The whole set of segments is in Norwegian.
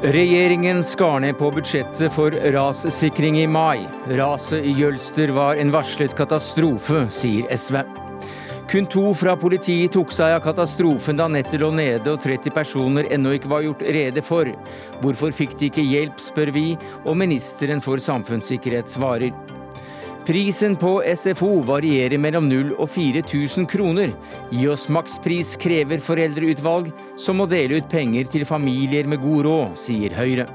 Regjeringen skar ned på budsjettet for rassikring i mai. Raset i Jølster var en varslet katastrofe, sier SV. Kun to fra politiet tok seg av katastrofen da nettet lå nede og 30 personer ennå ikke var gjort rede for. Hvorfor fikk de ikke hjelp, spør vi, og ministeren for samfunnssikkerhet svarer. Prisen på SFO varierer mellom 0 og 4000 kroner. Gi oss makspris, krever foreldreutvalg, som må dele ut penger til familier med god råd, sier Høyre.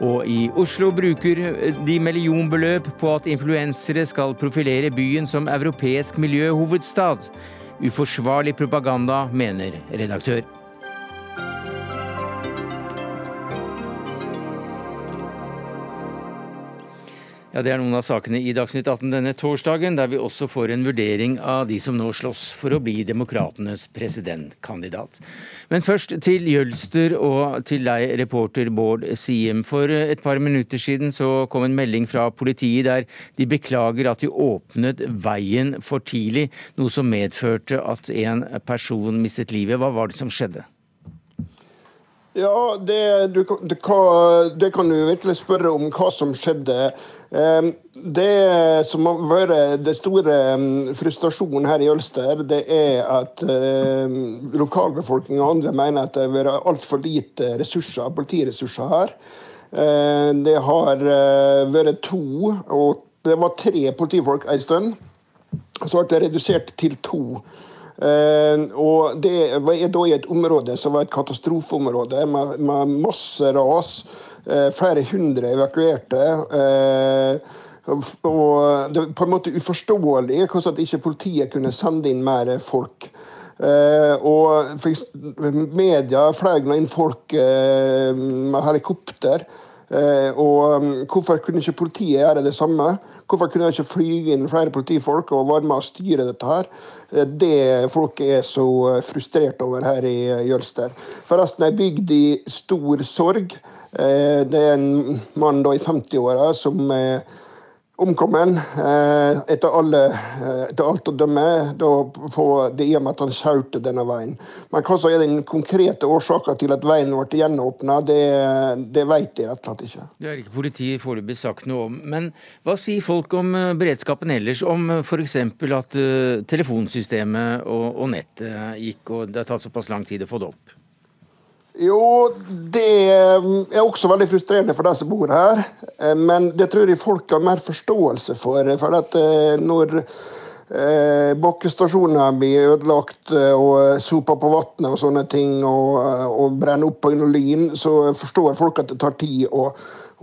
Og i Oslo bruker de millionbeløp på at influensere skal profilere byen som europeisk miljøhovedstad. Uforsvarlig propaganda, mener redaktør. Ja, Det er noen av sakene i Dagsnytt 18 denne torsdagen, der vi også får en vurdering av de som nå slåss for å bli demokratenes presidentkandidat. Men først til Jølster og til deg, reporter Bård Siem. For et par minutter siden så kom en melding fra politiet der de beklager at de åpnet veien for tidlig, noe som medførte at en person mistet livet. Hva var det som skjedde? Ja, det, du, det, det kan du virkelig spørre om hva som skjedde. Det som har vært det store frustrasjonen her i Ølster, det er at lokalbefolkningen og andre mener at det har vært altfor lite ressurser, politiressurser her. Det har eh, vært to, og det var tre politifolk en stund. Så ble det redusert til to. Og det er da i et område som var et katastrofeområde med, med masse ras. Eh, flere hundre evakuerte. Eh, og det var på en måte uforståelig hvordan ikke politiet kunne sende inn mer folk. Uh, og media fløy inn folk uh, med helikopter. Uh, og um, hvorfor kunne ikke politiet gjøre det samme? Hvorfor kunne de ikke fly inn flere politifolk og være med å styre dette her? Det folk er så frustrert over her i Jølster. Forresten er bygd i stor sorg. Eh, det er en mann da i 50-åra som er omkommet eh, etter, alle, eh, etter alt å dømme da på det i og med at han kjørte denne veien. Men hva som er den konkrete årsaken til at veien ble gjenåpna, det, det vet jeg rett og slett ikke. Det har ikke politiet foreløpig sagt noe om. Men hva sier folk om beredskapen ellers? Om f.eks. at telefonsystemet og, og nettet gikk, og det har tatt såpass lang tid å få det opp? Jo, det er også veldig frustrerende for de som bor her. Eh, men det tror jeg folk har mer forståelse for. For at eh, når eh, bakkestasjoner blir ødelagt og soper på vannet og sånne ting, og, og brenner opp på inulin, så forstår folk at det tar tid å,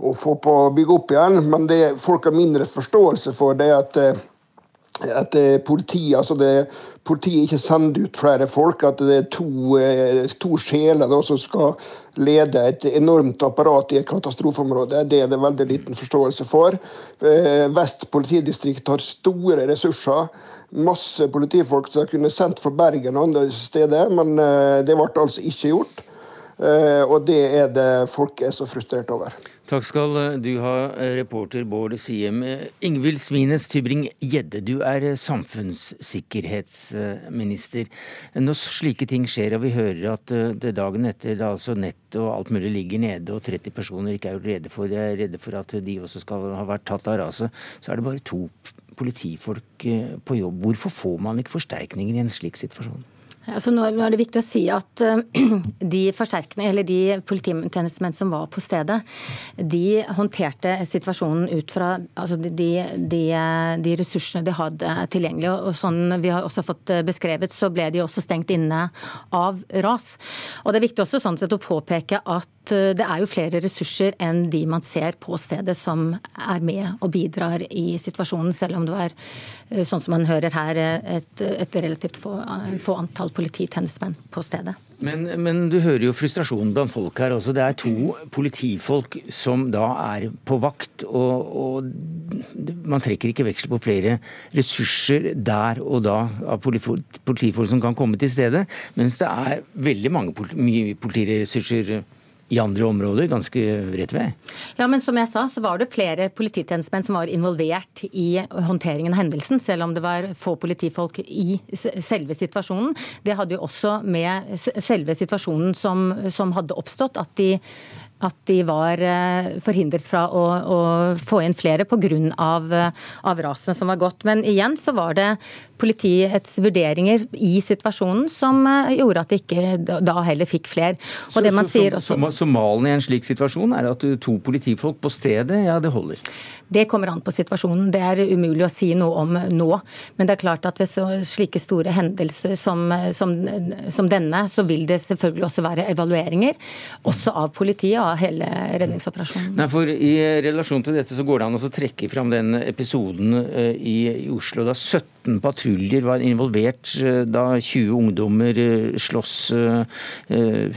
å få på bygge opp igjen. Men det folk har mindre forståelse for, det er at at politiet, altså det, politiet ikke sender ut flere folk. At det er to, eh, to sjeler da, som skal lede et enormt apparat i et katastrofeområde. Det er det veldig liten forståelse for. Eh, Vest politidistrikt har store ressurser. Masse politifolk som kunne sendt fra Bergen og andre steder, men eh, det ble altså ikke gjort. Og det er det folk er så frustrert over. Takk skal du ha, reporter Bård Siem. Ingvild Svines Tybring-Gjedde, du er samfunnssikkerhetsminister. Når slike ting skjer, og vi hører at eh, det dagen etter da altså nett og alt mulig ligger nede, og 30 personer ikke er rede for, de er redde for at de også skal ha vært tatt av raset, så er det bare to politifolk eh, på jobb. Hvorfor får man ikke forsterkninger i en slik situasjon? Altså nå, er det viktig å si at uh, de forsterkende, eller de polititjenestemenn som var på stedet, de håndterte situasjonen ut fra altså de, de, de, ressursene de hadde tilgjengelig. Og sånn vi har også fått beskrevet, så ble de også stengt inne av ras. Og Det er viktig også sånn sett å påpeke at uh, det er jo flere ressurser enn de man ser på stedet som er med og bidrar i situasjonen, selv om det er uh, sånn som man hører her, et, et relativt få, få antall polititjenestemenn på stedet. Men, men, du hører jo frustrasjonen blant folk her også. Det er to politifolk som da er på vakt. Og, og man trekker ikke veksel på flere ressurser der og da av politifolk som kan komme til stedet. Mens det er veldig mange politi, i andre områder, ganske rett ved. Ja, men som jeg sa, så var det flere polititjenestemenn som var involvert i håndteringen av hendelsen, selv om det var få politifolk i selve situasjonen. Det hadde jo også med selve situasjonen som, som hadde oppstått, at de at de var eh, forhindret fra å, å få inn flere pga. Av, av raset som var gått. Men igjen så var det politiets vurderinger i situasjonen som eh, gjorde at de ikke da heller fikk flere. Og så, det man så, sier også... så, så malen i en slik situasjon er at to politifolk på stedet, ja det holder? Det kommer an på situasjonen. Det er umulig å si noe om nå. Men det er klart at ved så, slike store hendelser som, som, som, denne, så vil det selvfølgelig også være evalueringer. Også av politiet, av hele redningsoperasjonen. Nei, for I relasjon til dette så går det an å trekke fram den episoden eh, i, i Oslo da 17 18 patruljer var involvert eh, da 20 ungdommer eh, slåss eh,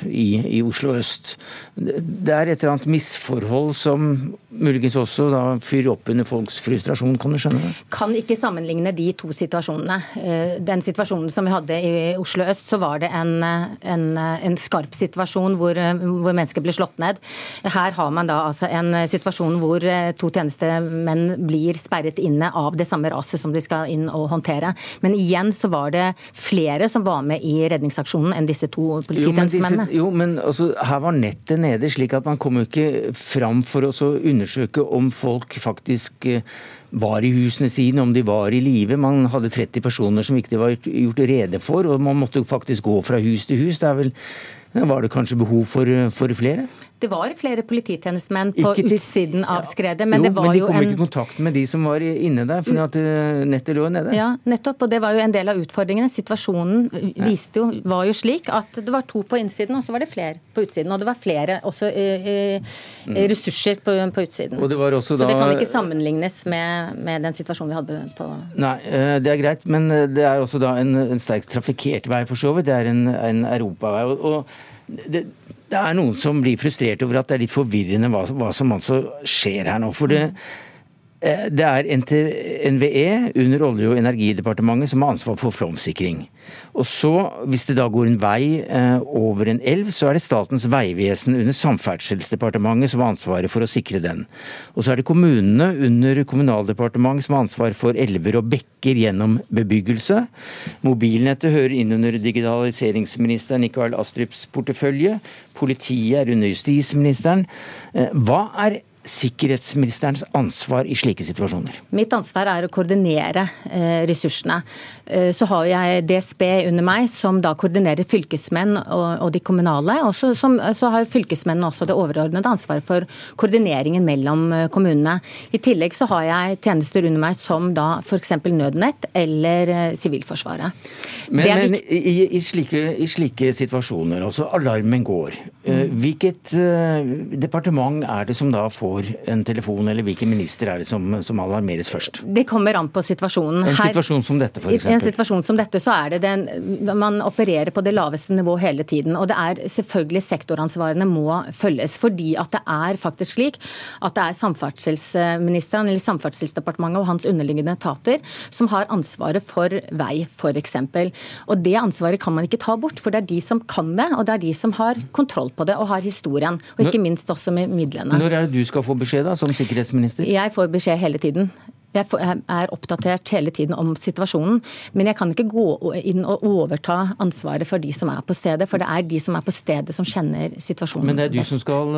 i, i, Oslo øst. Det er et eller annet misforhold som muligens også da fyrer opp under folks frustrasjon, kan du skjønne det? Kan ikke sammenligne de to situasjonene. Den situasjonen som vi hadde i Oslo øst, så var det en, en, en skarp situasjon hvor, hvor, mennesker ble slått ned. Her har man da altså en situasjon hvor to tjenestemenn blir sperret inne av det samme raset som de skal inn og håndtere. Men igjen så var det flere som var med i redningsaksjonen enn disse to polititjenestemennene. Jo, men, altså, her var nettet nede, slik at man kom jo ikke fram for å undersøke om folk faktisk eh, var i husene sine, om de var i live. Man hadde 30 personer som ikke var gjort rede for, og man måtte faktisk gå fra hus til hus. Det er vel var det kanskje behov for, for flere? Det var flere polititjenestemenn på til, utsiden av skredet. Men jo, det var men de kom jo en... ikke i kontakt med de som var inne der, fordi at eh, nettet lå nede. Ja, nettopp. Og det var jo en del av utfordringene. Situasjonen viste jo, var jo slik at det var to på innsiden, og så var det flere på utsiden. Og det var flere også uh, uh, ressurser på, på utsiden. så da... det kan ikke sammenlignes med, med, den situasjonen vi hadde på Nei, det er greit, men det er også da en, en sterkt trafikkert vei, for så vidt. Det er en, en europavei. og, og det, det, er noen som blir frustrert over at det er litt forvirrende hva, hva som altså skjer her nå. For det, det er NVE under Olje- og energidepartementet som har ansvar for flomsikring. Og så, hvis det da går en vei eh, over en elv, så er det Statens vegvesen under Samferdselsdepartementet som har ansvaret for å sikre den. Og så er det kommunene under Kommunaldepartementet som har ansvar for elver og bekker gjennom bebyggelse. Mobilnettet hører inn under digitaliseringsminister Nikolai Astrups portefølje. Politiet er under justisministeren. Eh, hva er sikkerhetsministerens ansvar i slike situasjoner? Mitt ansvar er å koordinere eh, ressursene. Eh, så har jeg DSB under meg, som da koordinerer fylkesmenn og, de kommunale. Og så, har fylkesmennene også det overordnede ansvaret for koordineringen mellom eh, kommunene. I tillegg så har jeg tjenester under meg som da f.eks. Nødnett eller Sivilforsvaret. Men, men i, i, slike, i, slike, situasjoner, altså alarmen går. Mm. Hvilket departement er det som da får en telefon, eller hvilken minister er det som, som alarmeres først? Det kommer an på situasjonen. En situasjon som dette, f.eks.? En situasjon som dette, så er det den Man opererer på det laveste nivå hele tiden. Og det er selvfølgelig sektoransvarene må følges. Fordi at det er faktisk slik at det er samferdselsministeren eller Samferdselsdepartementet og hans underliggende etater som har ansvaret for vei, f.eks. Og det ansvaret kan man ikke ta bort, for det er de som kan det, og det er de som har kontroll på det og har historien. Og ikke minst også med midlene. Når er det du skal få beskjed da, som sikkerhetsminister? Jeg får beskjed hele tiden. Jeg er oppdatert hele tiden om situasjonen. Men jeg kan ikke gå inn og overta ansvaret for de som er på stedet. For det er de som er på stedet som kjenner situasjonen Men det er du, best. Som skal,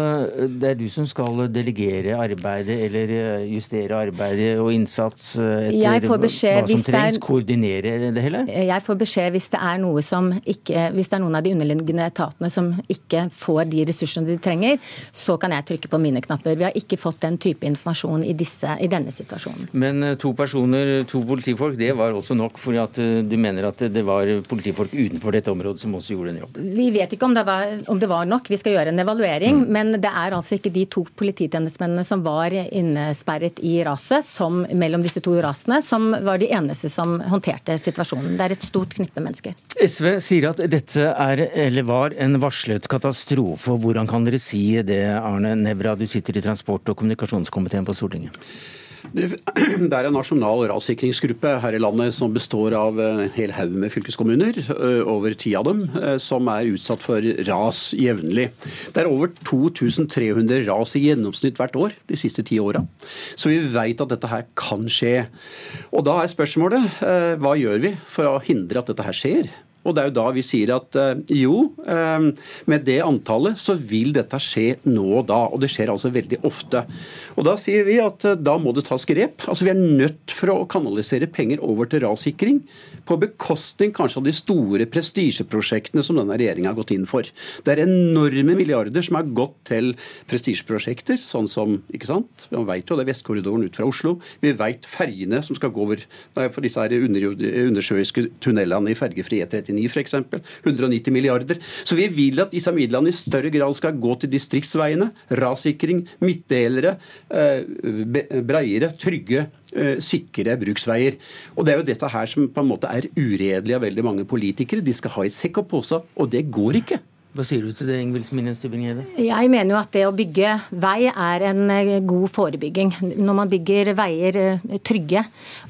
det er du som skal delegere arbeidet eller eh, justere arbeidet og innsats etter beskjed, hva som trengs? Er, koordinere det hele? Jeg får beskjed hvis det er noe som ikke Hvis det er noen av de underliggende etatene som ikke får de ressursene de trenger, så kan jeg trykke på mine knapper. Vi har ikke fått den type informasjon i, disse, i denne situasjonen. Men men eh, to personer, to politifolk, det var også nok for at eh, du mener at det var politifolk utenfor dette området som også gjorde en jobb? Vi vet ikke om det var, om det var nok. Vi skal gjøre en evaluering. Mm. Men det er altså ikke de to polititjenestemennene som var innesperret i raset, som, mellom disse to rasene, som var de eneste som håndterte situasjonen. Det er et stort knippe mennesker. SV sier at dette er, eller var, en varslet katastrofe. Hvordan kan dere si det, Arne Nevra, du sitter i transport- og kommunikasjonskomiteen på Stortinget? Det, er en nasjonal rassikringsgruppe her i landet som består av en hel haug med fylkeskommuner, over ti av dem, som er utsatt for ras jevnlig. Det er over 2300 ras i gjennomsnitt hvert år de siste ti åra. Så vi vet at dette her kan skje. Og da er spørsmålet hva gjør vi for å hindre at dette her skjer? Og det er jo da vi sier at eh, jo, eh, med det antallet så vil dette skje nå og da. Og det skjer altså veldig ofte. Og da sier vi at eh, da må det tas grep. Altså Vi er nødt for å kanalisere penger over til rassikring. På bekostning kanskje av de store prestisjeprosjektene som denne regjeringa har gått inn for. Det er enorme milliarder som har gått til prestisjeprosjekter, sånn som ikke sant? Man vet jo det er Vestkorridoren ut fra Oslo. Vi vet ferjene som skal gå over for disse her undersjøiske tunnelene i fergefri E39 39 f.eks. 190 milliarder. Så vi vil at disse midlene i større grad skal gå til distriktsveiene, rassikring, midtdelere, eh, breiere, trygge eh, sikre bruksveier. Og Det er jo dette her som på en måte er uredelig av veldig mange politikere. De skal ha i sekk og pose, og det går ikke. Hva sier du til det, Ingvild Smines Tybring-Gjedde? Jeg mener jo at det å bygge vei er en eh, god forebygging. Når man bygger veier eh, trygge,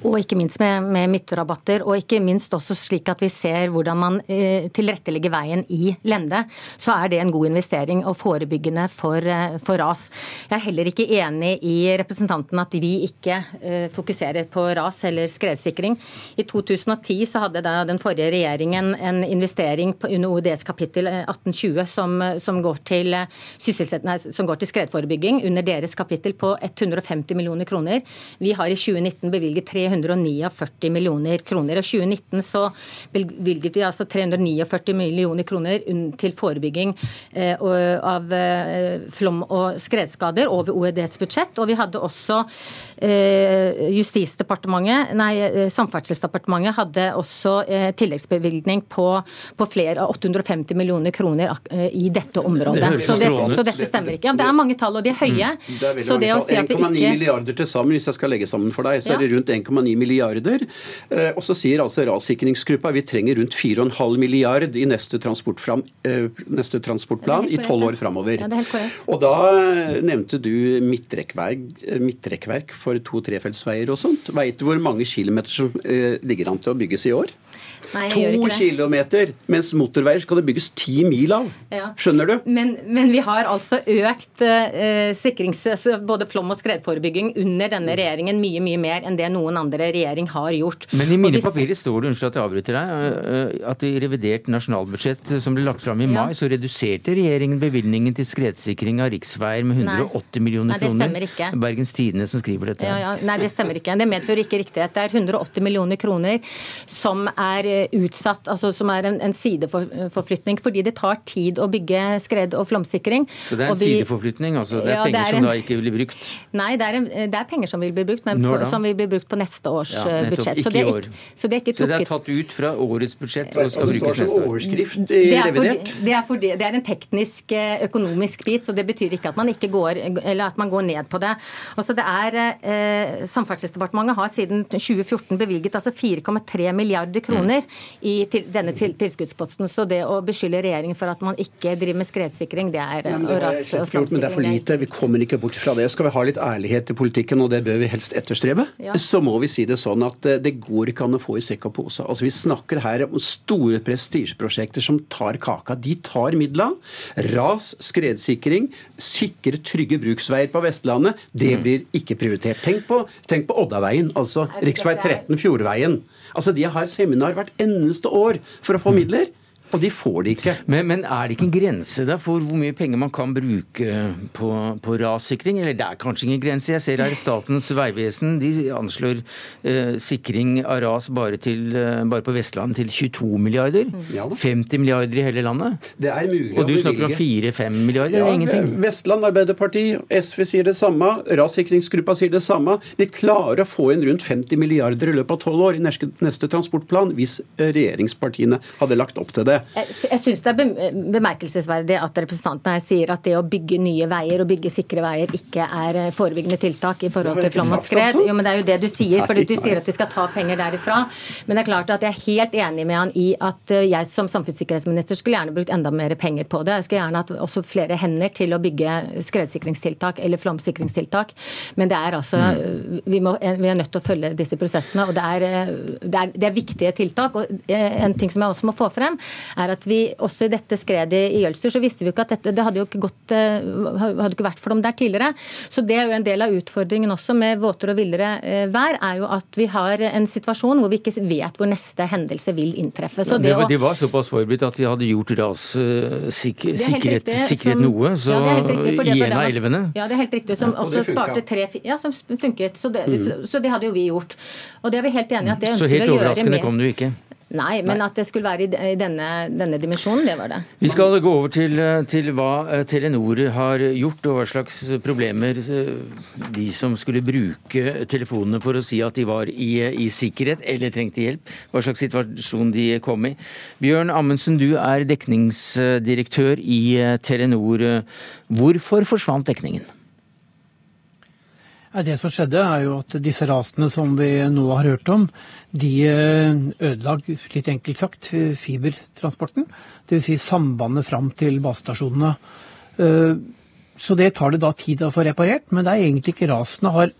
og ikke minst med, med midtrabatter, og ikke minst også slik at vi ser hvordan man eh, tilrettelegger veien i lende, så er det en god investering og forebyggende for, for, ras. Jeg er heller ikke enig i representanten at vi ikke fokuserer på ras eller skredsikring. I 2010 så hadde den forrige regjeringen en investering på, under OEDs kapittel 18 2020 som, som, går til, nei, som går til skredforebygging under deres kapittel på 150 millioner kroner. Vi har i 2019 bevilget 349 millioner kroner. og 2019 så bevilget vi altså 349 millioner kroner til forebygging eh, av eh, flom- og skredskader over OEDs budsjett. Og vi hadde også eh, Justisdepartementet, nei, Samferdselsdepartementet hadde også tilleggsbevilgning på, på flere av 850 millioner kroner i dette området. Det så, det, så, dette stemmer ikke. Det er mange tall, og de er høye. Mm. Det så det å si at vi ikke 1,9 milliarder til sammen, hvis jeg skal legge sammen for deg, så er det rundt 1,9 milliarder. Eh, og så sier altså rassikringsgruppa vi trenger rundt 4,5 milliard i neste, eh, neste transportplan i tolv år framover. Ja, og da eh, nevnte du midtrekkverk, midtrekkverk for to-trefeltsveier og sånt. Veit du hvor mange kilometer som ligger an til å bygges i år? Nei, to kilometer, mens motorveier skal det bygges ti mil av. Ja. Skjønner du? Men, men, vi har altså økt eh, sikrings, altså både flom- og skredforebygging under denne regjeringen mye mye mer enn det noen andre regjering har gjort. Men i mine papirer står det unnskyld at jeg avbryter deg, at i revidert nasjonalbudsjett som ble lagt fram i mai, ja. så reduserte regjeringen bevilgningen til skredsikring av riksveier med 180 Nei. millioner kroner. Nei, det stemmer ikke. Bergens Tidende som skriver dette. Ja, ja. Nei, det stemmer ikke. Det medfører ikke riktighet. Det er 180 millioner kroner som er utsatt, altså som er en, en sideforflytning. Fordi det tar tid å bygge skred- og flomsikring. Så det er en vi, sideforflytning? altså Det er ja, penger det er en, som da ikke vil bli brukt? Nei, det er, en, det er, penger som vil bli brukt, men for, som vil bli brukt på neste års ja, eh, budsjett. Så det, er ikke, så det er ikke trukket. Så det er tatt ut fra årets budsjett og skal brukes neste år? overskrift i det revidert? det, er for, det er en teknisk eh, økonomisk bit, så det betyr ikke at man ikke går, eller at man går ned på det. Altså det er, eh, Samferdselsdepartementet har siden 2014 bevilget altså 4,3 milliarder kroner i til, denne til, tilskuddsposten. Så det å beskylde regjeringen for at man ikke driver med skredsikring, det er ja, det, ras, men det er for lite. Vi kommer ikke bort fra det. Skal vi ha litt ærlighet i politikken, og det bør vi helst etterstrebe, ja. så må vi si det sånn at eh, det går ikke an å få i sekk og pose. Altså, vi snakker her om store prestisjeprosjekter som tar kaka. De tar midla. Ras, skredsikring, sikre, trygge bruksveier på Vestlandet, det mm. blir ikke prioritert. Tenk på, tenk på Oddaveien, altså rv. 13 Fjordveien. Altså, De har seminar hvert eneste år for å få midler. Og de får det ikke. Men, men, er det ikke en grense da for hvor mye penger man kan bruke på, på rassikring? Eller det er kanskje ingen grense. Jeg ser her Statens vegvesen de anslår eh, sikring av ras bare, til, eh, bare, på Vestlandet til 22 milliarder. Ja, 50 milliarder i hele landet. Det er mulig Og du snakker om 4-5 milliarder? Ja, ingenting. Vestland Arbeiderparti, SV sier det samme, rassikringsgruppa sier det samme. Vi klarer å få inn rundt 50 milliarder i løpet av tolv år i neste, neste transportplan hvis eh, regjeringspartiene hadde lagt opp til det. Det. Jeg, jeg syns det er bemerkelsesverdig at representanten her sier at det å bygge nye veier og bygge sikre veier ikke er eh, forebyggende tiltak i forhold til flom og skred. Jo, men Det er jo det du sier, for du sier at vi skal ta penger derifra. Men det er klart at jeg er helt enig med han i at eh, jeg som samfunnssikkerhetsminister skulle gjerne brukt enda mer penger på det. Jeg skulle gjerne hatt også flere hender til å bygge skredsikringstiltak eller flomsikringstiltak. Men det er altså mm. vi, må, vi, er nødt til å følge disse prosessene. og det er, det er, det er viktige tiltak. og en ting som jeg også må få frem, er at vi også i dette skredet i Jølster, så visste vi ikke at dette det hadde jo ikke gått eh, hadde ikke vært for dem der tidligere. Så det er jo en del av utfordringen også med våtere og villere eh, vær, er jo at vi har en situasjon hvor vi ikke vet hvor neste hendelse vil inntreffe. Så det, det, de var såpass forberedt at de hadde gjort rassikkerhet uh, sikkerhet noe, så ja, i en av elvene. Ja, det er helt riktig. Som ja, også sparte tre Ja, som funket. Så det, mm. så det hadde jo vi gjort. Og det er vi helt enige i at det ønsker vi å gjøre med. Så helt overraskende kom du ikke? Nei, men Nei. at det skulle være i denne, denne, dimensjonen, det var det. Vi skal gå over til, til, hva eh, Telenor har gjort, og hva slags problemer eh, de som skulle bruke telefonene for å si at de var i, i sikkerhet eller trengte hjelp, hva slags situasjon de kom i. Bjørn Amundsen, du er dekningsdirektør i eh, Telenor. Hvorfor forsvant dekningen? Det som skjedde, er jo at disse rasene som vi nå har hørt om, de eh, ødela, litt enkelt sagt, fibertransporten. Dvs. Si sambandet fram til basestasjonene. Eh, så det tar det da tid å få reparert, men det er egentlig ikke rasene. Har,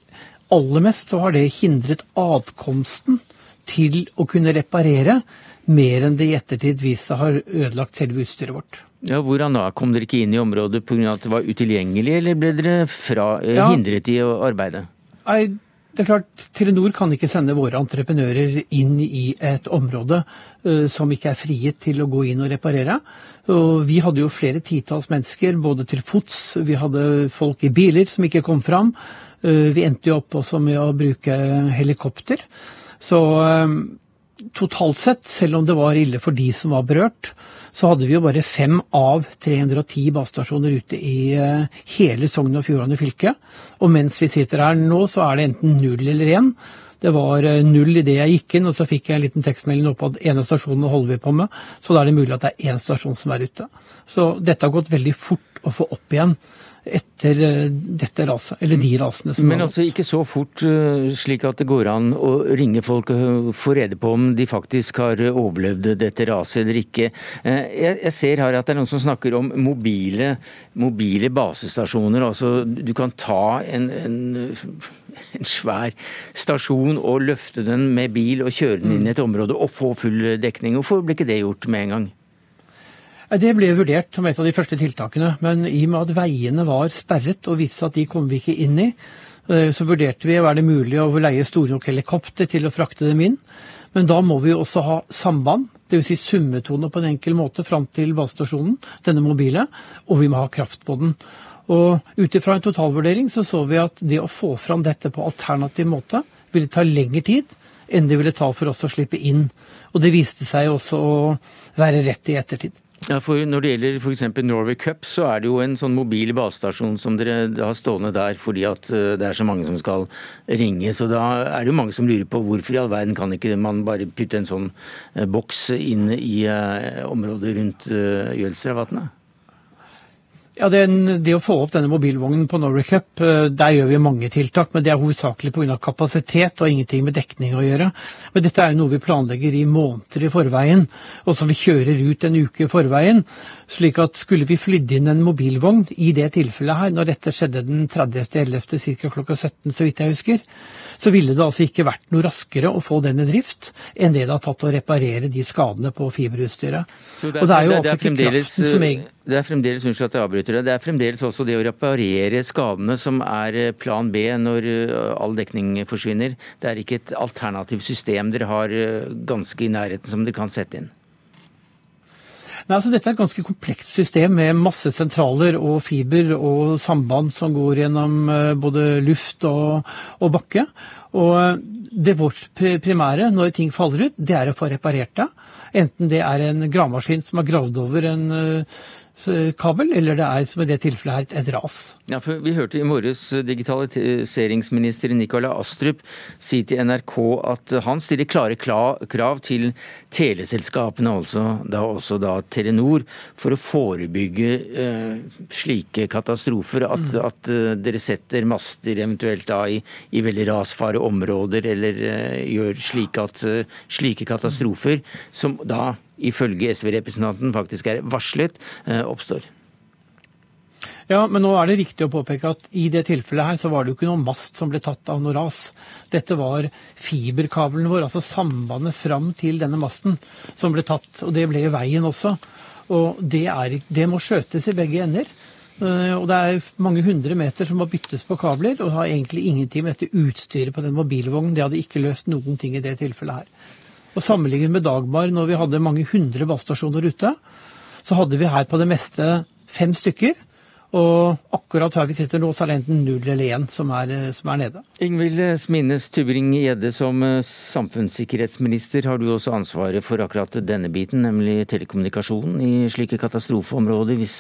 aller mest så har det hindret adkomsten til å kunne reparere mer enn det i ettertid vist seg har ødelagt selve utstyret vårt. Ja, Hvordan da? Kom dere ikke inn i området pga. at det var utilgjengelig, eller ble dere fra, eh, ja. hindret i å arbeide? Nei, det er klart, Telenor kan ikke sende våre entreprenører inn i et område uh, som ikke er friet til å gå inn og reparere. Og vi hadde jo flere titalls mennesker, både til fots, vi hadde folk i biler som ikke kom fram. Uh, vi endte jo opp også med å bruke helikopter. Så uh, totalt sett, selv om det var ille for de som var berørt, så hadde vi jo bare fem av 310 basestasjoner ute i eh, hele Sogn og Fjordane fylke. Og mens vi sitter her nå, så er det enten null eller én. Det var eh, null idet jeg gikk inn, og så fikk jeg en liten tekstmelding opp at ene stasjonen holder vi på med. Så da er det mulig at det er én stasjon som er ute. Så dette har gått veldig fort å få opp igjen etter eh, dette raset, eller de rasene som Men altså ikke så fort eh, slik at det går an å ringe folk og få rede på om de faktisk har overlevd dette raset eller ikke. Eh, jeg ser her at det er noen som snakker om mobile, mobile basestasjoner. Altså du kan ta en, en, en svær stasjon og løfte den med bil og kjøre den inn i et område og få full dekning. Hvorfor ble ikke det gjort med en gang? Det ble vurdert som et av de første tiltakene, men i og med at veiene var sperret og viste at de kom vi ikke inn i, eh, så vurderte vi om det mulig å leie store nok helikopter til å frakte dem inn. Men da må vi jo også ha samband, dvs. Si summetone på en enkel måte fram til basestasjonen, denne mobile, og vi må ha kraft på den. Og ut ifra en totalvurdering så så vi at det å få fram dette på alternativ måte ville ta lengre tid enn det ville ta for oss å slippe inn. Og det viste seg også å være rett i ettertid. Ja, for Når det gjelder f.eks. Norway Cup, så er det jo en sånn mobil basestasjon som dere har stående der fordi at eh, det er så mange som skal ringe. Så da er det jo mange som lurer på hvorfor i all verden kan ikke man bare putte en sånn eh, boks inn i eh, området rundt Jølstravatnet? Ja, det, det, å få opp denne mobilvognen på Norway Cup, eh, der gjør vi mange tiltak. Men det er hovedsakelig pga. kapasitet og ingenting med dekning å gjøre. Men dette er jo noe vi planlegger i måneder i forveien, og som vi kjører ut en uke i forveien. Slik at skulle vi flydd inn en mobilvogn i det tilfellet her, når dette skjedde den 30.11. ca. klokka 17, så vidt jeg husker, så ville det altså ikke vært noe raskere å få den i drift enn det det har tatt å reparere de skadene på fiberutstyret. Så det er, og det er jo det, altså ikke kraften som jeg... Det er fremdeles unnskyld at jeg avbryter det, det er fremdeles også det å reparere skadene som er eh, plan B når eh, all dekning forsvinner. Det er ikke et alternativt system dere har eh, ganske i nærheten som dere kan sette inn? Nei, altså Dette er et ganske komplekst system med masse sentraler og fiber og samband som går gjennom eh, både luft og, og bakke. Og eh, det vårt primære når ting faller ut, det er å få reparert det. Enten det er en gravemaskin som har gravd over en, eh, kabel, eller det er som i det tilfellet her et ras. Ja, for Vi hørte i morges digitaliseringsminister Nikolai Astrup si til NRK at han stiller klare krav til teleselskapene, altså da også da Telenor, for å forebygge uh, slike katastrofer. At, mm. at uh, dere setter master eventuelt da i, i veldig rasfare områder, eller uh, gjør slik at slike katastrofer, som da ifølge SV-representanten faktisk er varslet, eh, oppstår. Ja, men nå er det riktig å påpeke at i det tilfellet her så var det jo ikke noen mast som ble tatt av noe ras. Dette var fiberkabelen vår, altså sambandet fram til denne masten, som ble tatt. Og det ble veien også. Og det, er, det må skjøtes i begge ender. Eh, og det er mange hundre meter som må byttes på kabler, og har egentlig ingenting med dette utstyret på den mobilvognen. Det hadde ikke løst noen ting i det tilfellet her. Og Sammenlignet med Dagmar, når vi hadde mange hundre basstasjoner ute, så hadde vi her på det meste fem stykker. Og akkurat her vi sitter nå, så er det enten null eller én som, som, er nede. Ingvild Smines Tybring-Gjedde, som eh, samfunnssikkerhetsminister har du også ansvaret for akkurat denne biten, nemlig telekommunikasjonen i slike katastrofeområder, hvis,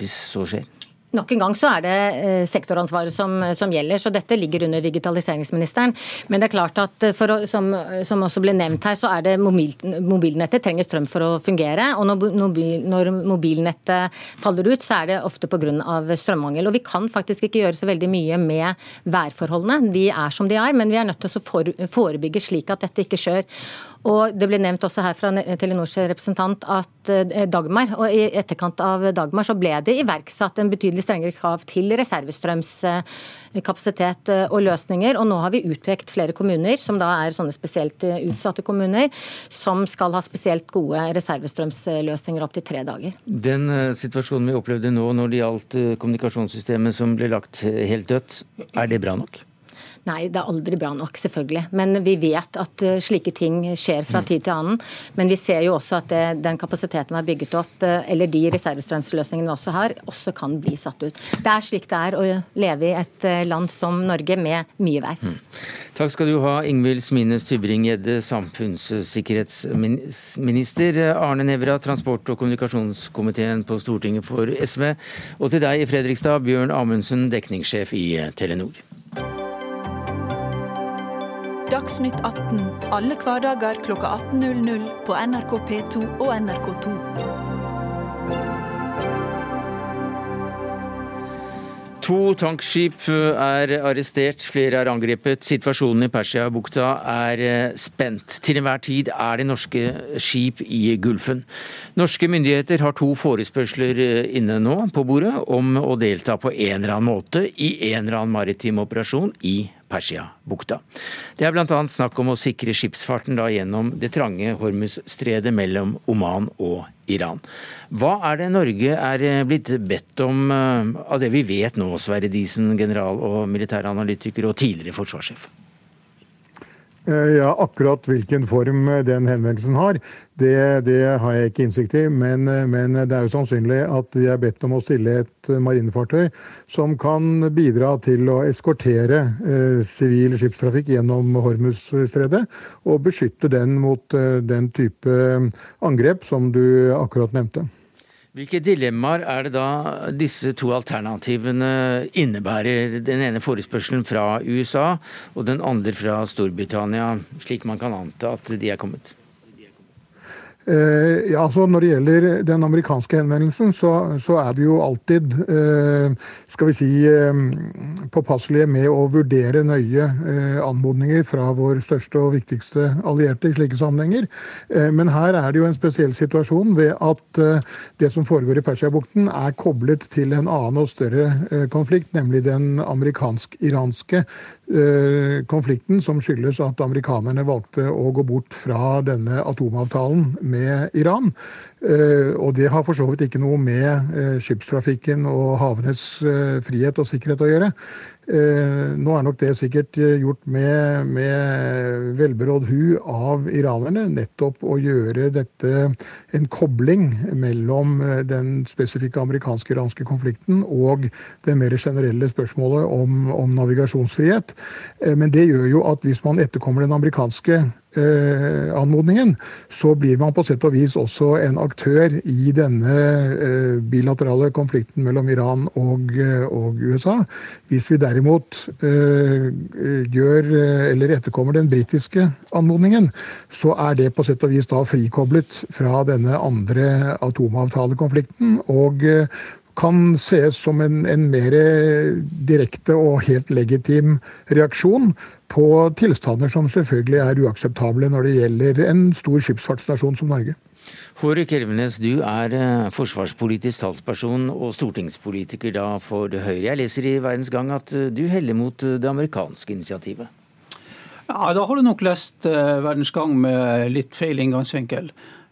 hvis så skjer? Nok en gang så er det eh, sektoransvaret som, som, gjelder, så dette ligger under digitaliseringsministeren. Men det er klart at å, som, som, også ble nevnt her, så er det mobil, mobilnettet trenger strøm for å fungere. Og når, mobil, når mobilnettet faller ut, så er det ofte pga. strømmangel. Og vi kan faktisk ikke gjøre så veldig mye med værforholdene. De er som de er, men vi er nødt til å forebygge slik at dette ikke skjer. Og Det ble nevnt også her fra Telenors representant at eh, Dagmar, og i etterkant av Dagmar så ble det iverksatt en betydelig strengere krav til reservestrømskapasitet kapasitet og løsninger. Og nå har vi utpekt flere kommuner, som da er sånne spesielt eh, utsatte kommuner, som skal ha spesielt gode reservestrømsløsninger opp til tre dager. Den situasjonen vi opplevde nå når det gjaldt kommunikasjonssystemet som ble lagt helt dødt, er det bra nok? Nei, det er aldri bra nok, selvfølgelig. Men vi vet at eh, slike ting skjer fra mm. tid til annen. Men vi ser jo også at det, den kapasiteten vi har bygget opp, eh, eller de reservestrømsløsningene vi også har, også kan bli satt ut. Det er slik det er å leve i et eh, land som Norge med mye vær. Mm. Takk skal du ha, Ingvild Smines Tybring-Gjedde, samfunnssikkerhetsminister. Arne Nævra, transport- og kommunikasjonskomiteen på Stortinget for SV. Og til deg i Fredrikstad, Bjørn Amundsen, dekningssjef i Telenor. Dagsnytt 18 alle hverdager kl 18.00 på NRK P2 og NRK2. To tankskip er arrestert, flere er angrepet. Situasjonen i Persiabukta er eh, spent. Til enhver tid er det norske skip i Gulfen. Norske myndigheter har to forespørsler eh, inne nå på bordet om å delta på en eller annen måte i en eller annen maritim operasjon i Persiabukta. Det er bl.a. snakk om å sikre skipsfarten da gjennom det trange Hormuz-stredet mellom Oman og Iran. Hva er det Norge er eh, blitt bedt om eh, av det vi vet nå, Sverre Disen, general og militæranalytiker og tidligere forsvarssjef? Eh, ja, Akkurat hvilken form den henvendelsen har, det, det, har jeg ikke innsikt i. Men, men, det er jo sannsynlig at vi er bedt om å stille et marinefartøy som kan bidra til å eskortere eh, sivil eh, skipstrafikk gjennom Hormuzstredet, og beskytte den mot eh, den type angrep som du akkurat nevnte. Hvilke dilemmaer er det da disse to alternativene innebærer? Den ene forespørselen fra USA, og den andre fra Storbritannia, slik man kan anta at de er kommet? Eh, ja, altså Når det gjelder den amerikanske henvendelsen, så, så er vi jo alltid eh, skal vi si, eh, påpasselige med å vurdere nøye anmodninger fra vår største og viktigste allierte i slike sammenhenger. Men her er det jo en spesiell situasjon ved at det som foregår i Persiabukten, er koblet til en annen og større konflikt, nemlig den amerikansk-iranske konflikten, som skyldes at amerikanerne valgte å gå bort fra denne atomavtalen med Iran. Eh, og det har for så vidt ikke noe med eh, skipstrafikken og havenes eh, frihet og sikkerhet å gjøre. Nå er nok det sikkert gjort med, med velberådd hu av iranerne. Nettopp å gjøre dette en kobling mellom den spesifikke amerikansk-iranske konflikten og det mer generelle spørsmålet om, om navigasjonsfrihet. Men det gjør jo at hvis man etterkommer den amerikanske anmodningen, så blir man på sett og vis også en aktør i denne bilaterale konflikten mellom Iran og, og USA. Hvis vi derimot gjør, eller etterkommer den britiske anmodningen, så er det på sett og vis da frikoblet fra denne andre atomavtalekonflikten. og kan ses som en, en mer direkte og helt legitim reaksjon på tilstander som selvfølgelig er uakseptable når det gjelder en stor skipsfartsnasjon som Norge. Hårek Elvenes, du er eh, forsvarspolitisk talsperson og stortingspolitiker da for Høyre. Jeg leser i Verdens Gang at eh, du heller mot eh, det amerikanske initiativet? Ja, Da har du nok lest Verdens Gang med litt feil inngangsvinkel.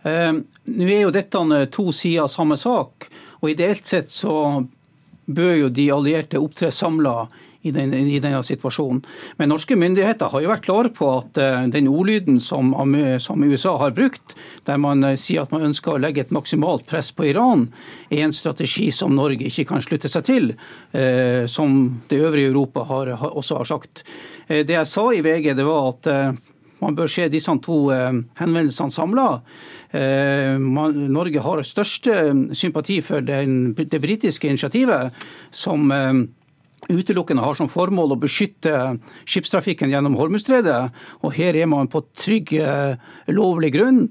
Nå er jo dette to sider av samme sak. Og Ideelt sett så bør jo de allierte opptre samla i, den, i, denne situasjonen. Men norske myndigheter har jo vært klare på at uh, den ordlyden som, som, USA har brukt, der man uh, sier at man ønsker å legge et maksimalt press på Iran, er en strategi som Norge ikke kan slutte seg til, uh, som det øvrige Europa har, også har sagt. det jeg sa i VG, det var at man bør se disse to henvendelsene samla. Eh, Norge har største sympati for det britiske initiativet, som eh, utelukkende har som formål å beskytte skipstrafikken gjennom Hormuzstredet. Og her er man på trygg, eh, lovlig grunn.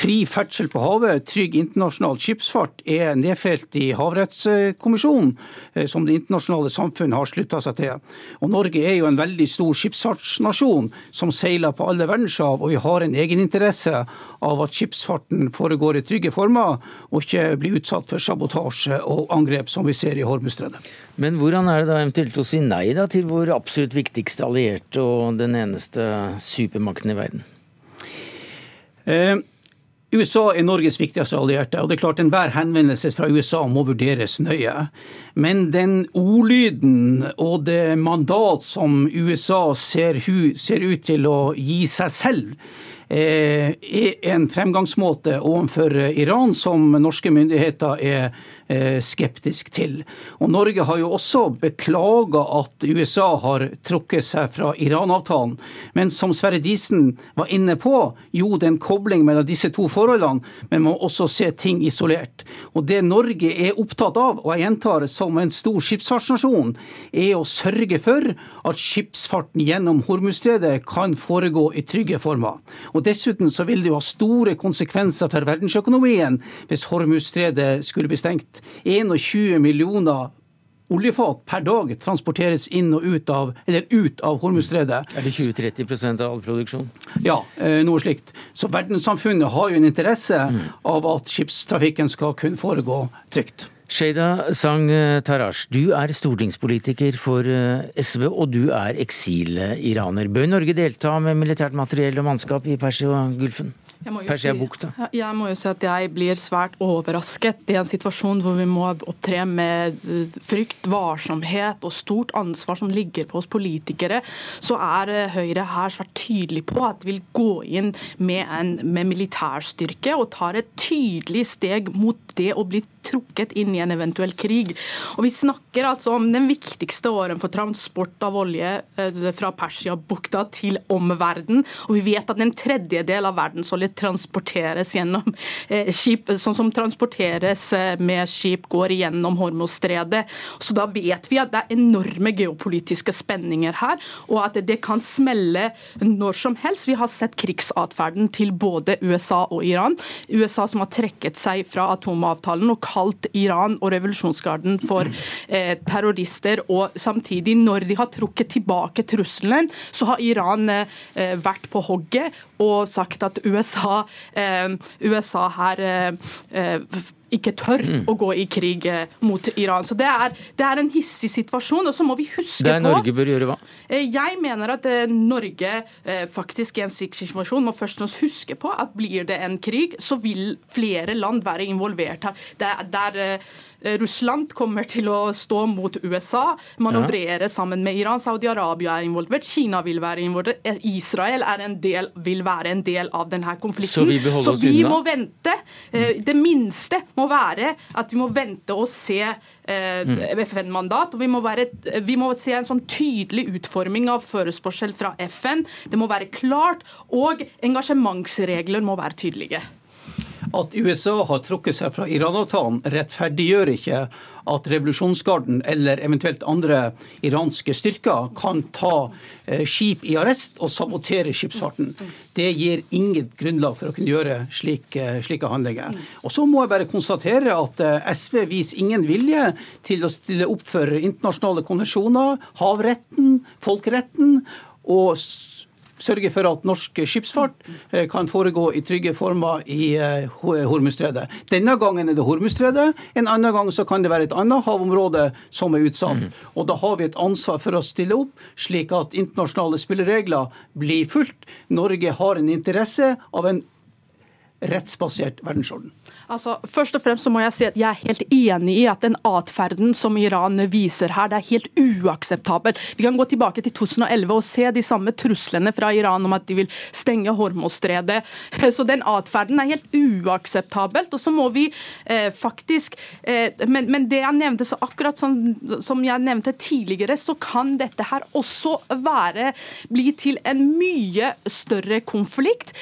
Fri ferdsel på havet, trygg internasjonal skipsfart er nedfelt i Havrettskommisjonen, eh, som det internasjonale samfunn har slutta seg til. Og Norge er jo en veldig stor skipsfartsnasjon som seiler på alle verdenshav, og vi har en egeninteresse av at skipsfarten foregår i trygge former, og ikke blir utsatt for sabotasje og angrep som vi ser i Hormuzstredet. Men hvordan er det da eventuelt å si nei da, til vår absolutt viktigste allierte og den eneste supermakten i verden? Eh, USA er Norges viktigste allierte, og det er klart enhver henvendelse fra USA må vurderes nøye. Men den ordlyden og det mandat som USA ser, ser ut til å gi seg selv, eh, er en fremgangsmåte overfor Iran som norske myndigheter er skeptisk til. Og Norge har jo også beklaga at USA har trukket seg fra Iran-avtalen. Men som Sverre Disen var inne på, jo det er en kobling mellom disse to forholdene, men man må også se ting isolert. Og Det Norge er opptatt av, og jeg gjentar som en stor skipsfartsnasjon, er å sørge for at skipsfarten gjennom Hormuzstredet kan foregå i trygge former. Og Dessuten så vil det jo ha store konsekvenser for verdensøkonomien hvis Hormuzstredet skulle bli stengt. 21 millioner oljefat per dag transporteres inn og ut av, eller ut av Hormuzstredet. Er det 20-30% av all produksjon? Ja, eh, noe slikt. Så verdenssamfunnet har jo en interesse mm. av at skipstrafikken skal kunne foregå trygt. Sheida Sang Tarash, du er stortingspolitiker for eh, SV, og du er eksil-iraner. Bør Norge delta med militært materiell og mannskap i Persia-Gulfen? Persia-bukta? Si, jeg må jo si at jeg blir svært overrasket i en situasjon hvor vi må opptre med eh, frykt, varsomhet og stort ansvar som ligger på oss politikere. Så er eh, Høyre her svært tydelig på at de vil gå inn med, en, med militærstyrke og tar et tydelig steg mot det å bli trukket inn i en eventuell krig. Og Vi snakker altså om den viktigste åren for transport av olje eh, fra Persiabukta til omverdenen. Og vi vet at en tredjedel av verdensolje transporteres gjennom eh, skip, sånn som transporteres eh, med skip, går gjennom Hormostredet. Så da vet vi at det er enorme geopolitiske spenninger her, og at det kan smelle når som helst. Vi har sett krigsatferden til både USA og Iran. USA som har trekket seg fra atomavtalen og kalt Iran og revolusjonsgarden for eh, terrorister. Og samtidig, når de har trukket tilbake trusselen, så har Iran eh, vært på hogget og sagt at USA, eh, USA her eh, eh, ikke tør mm. å gå i krig mot Iran. Så det er, det er, en hissig situasjon. Og så må vi huske på Det er Norge bør gjøre hva? Jeg mener at Norge faktisk i en slik situasjon må først og fremst huske på at blir det en krig, så vil flere land være involvert her. Det er, Eh, Russland kommer til å stå mot USA, manøvrere sammen med Iran. Saudi-Arabia er involvert, Kina vil være involvert, eh, Israel del, vil være en del av denne konflikten. Så vi, Så vi må vente. Eh, det minste må være at vi må vente og se eh, mm. FN-mandat. og vi må, være, vi må, se en sånn tydelig utforming av forespørsel fra FN. Det må være klart, og engasjementsregler må være tydelige. At USA har trukket seg fra Iran-avtalen, rettferdiggjør ikke at revolusjonsgarden eller eventuelt andre iranske styrker kan ta eh, skip i arrest og sabotere skipsfarten. Det gir inget grunnlag for å kunne gjøre slike, slike handlinger. Og Så må jeg bare konstatere at eh, SV viser ingen vilje til å stille opp for internasjonale konvensjoner, havretten, folkeretten. og sørge for at norsk skipsfart eh, kan foregå i trygge former i eh, Hormuzstredet. Denne gangen er det Hormuzstredet, en annen gang så kan det være et annet havområde som er utsatt. Mm. Og Da har vi et ansvar for å stille opp, slik at internasjonale spilleregler blir fulgt. Norge har en interesse av en rettsbasert verdensorden. Altså, først og fremst så må Jeg si at jeg er helt enig i at den atferden som Iran viser her, det er helt uakseptabelt. Vi kan gå tilbake til 2011 og se de samme truslene fra Iran om at de vil stenge hormostredet. Så den atferden er helt uakseptabelt. Og så må vi eh, faktisk eh, men, men, det jeg nevnte, så akkurat som, som jeg nevnte tidligere, så kan dette her også være, bli til en mye større konflikt.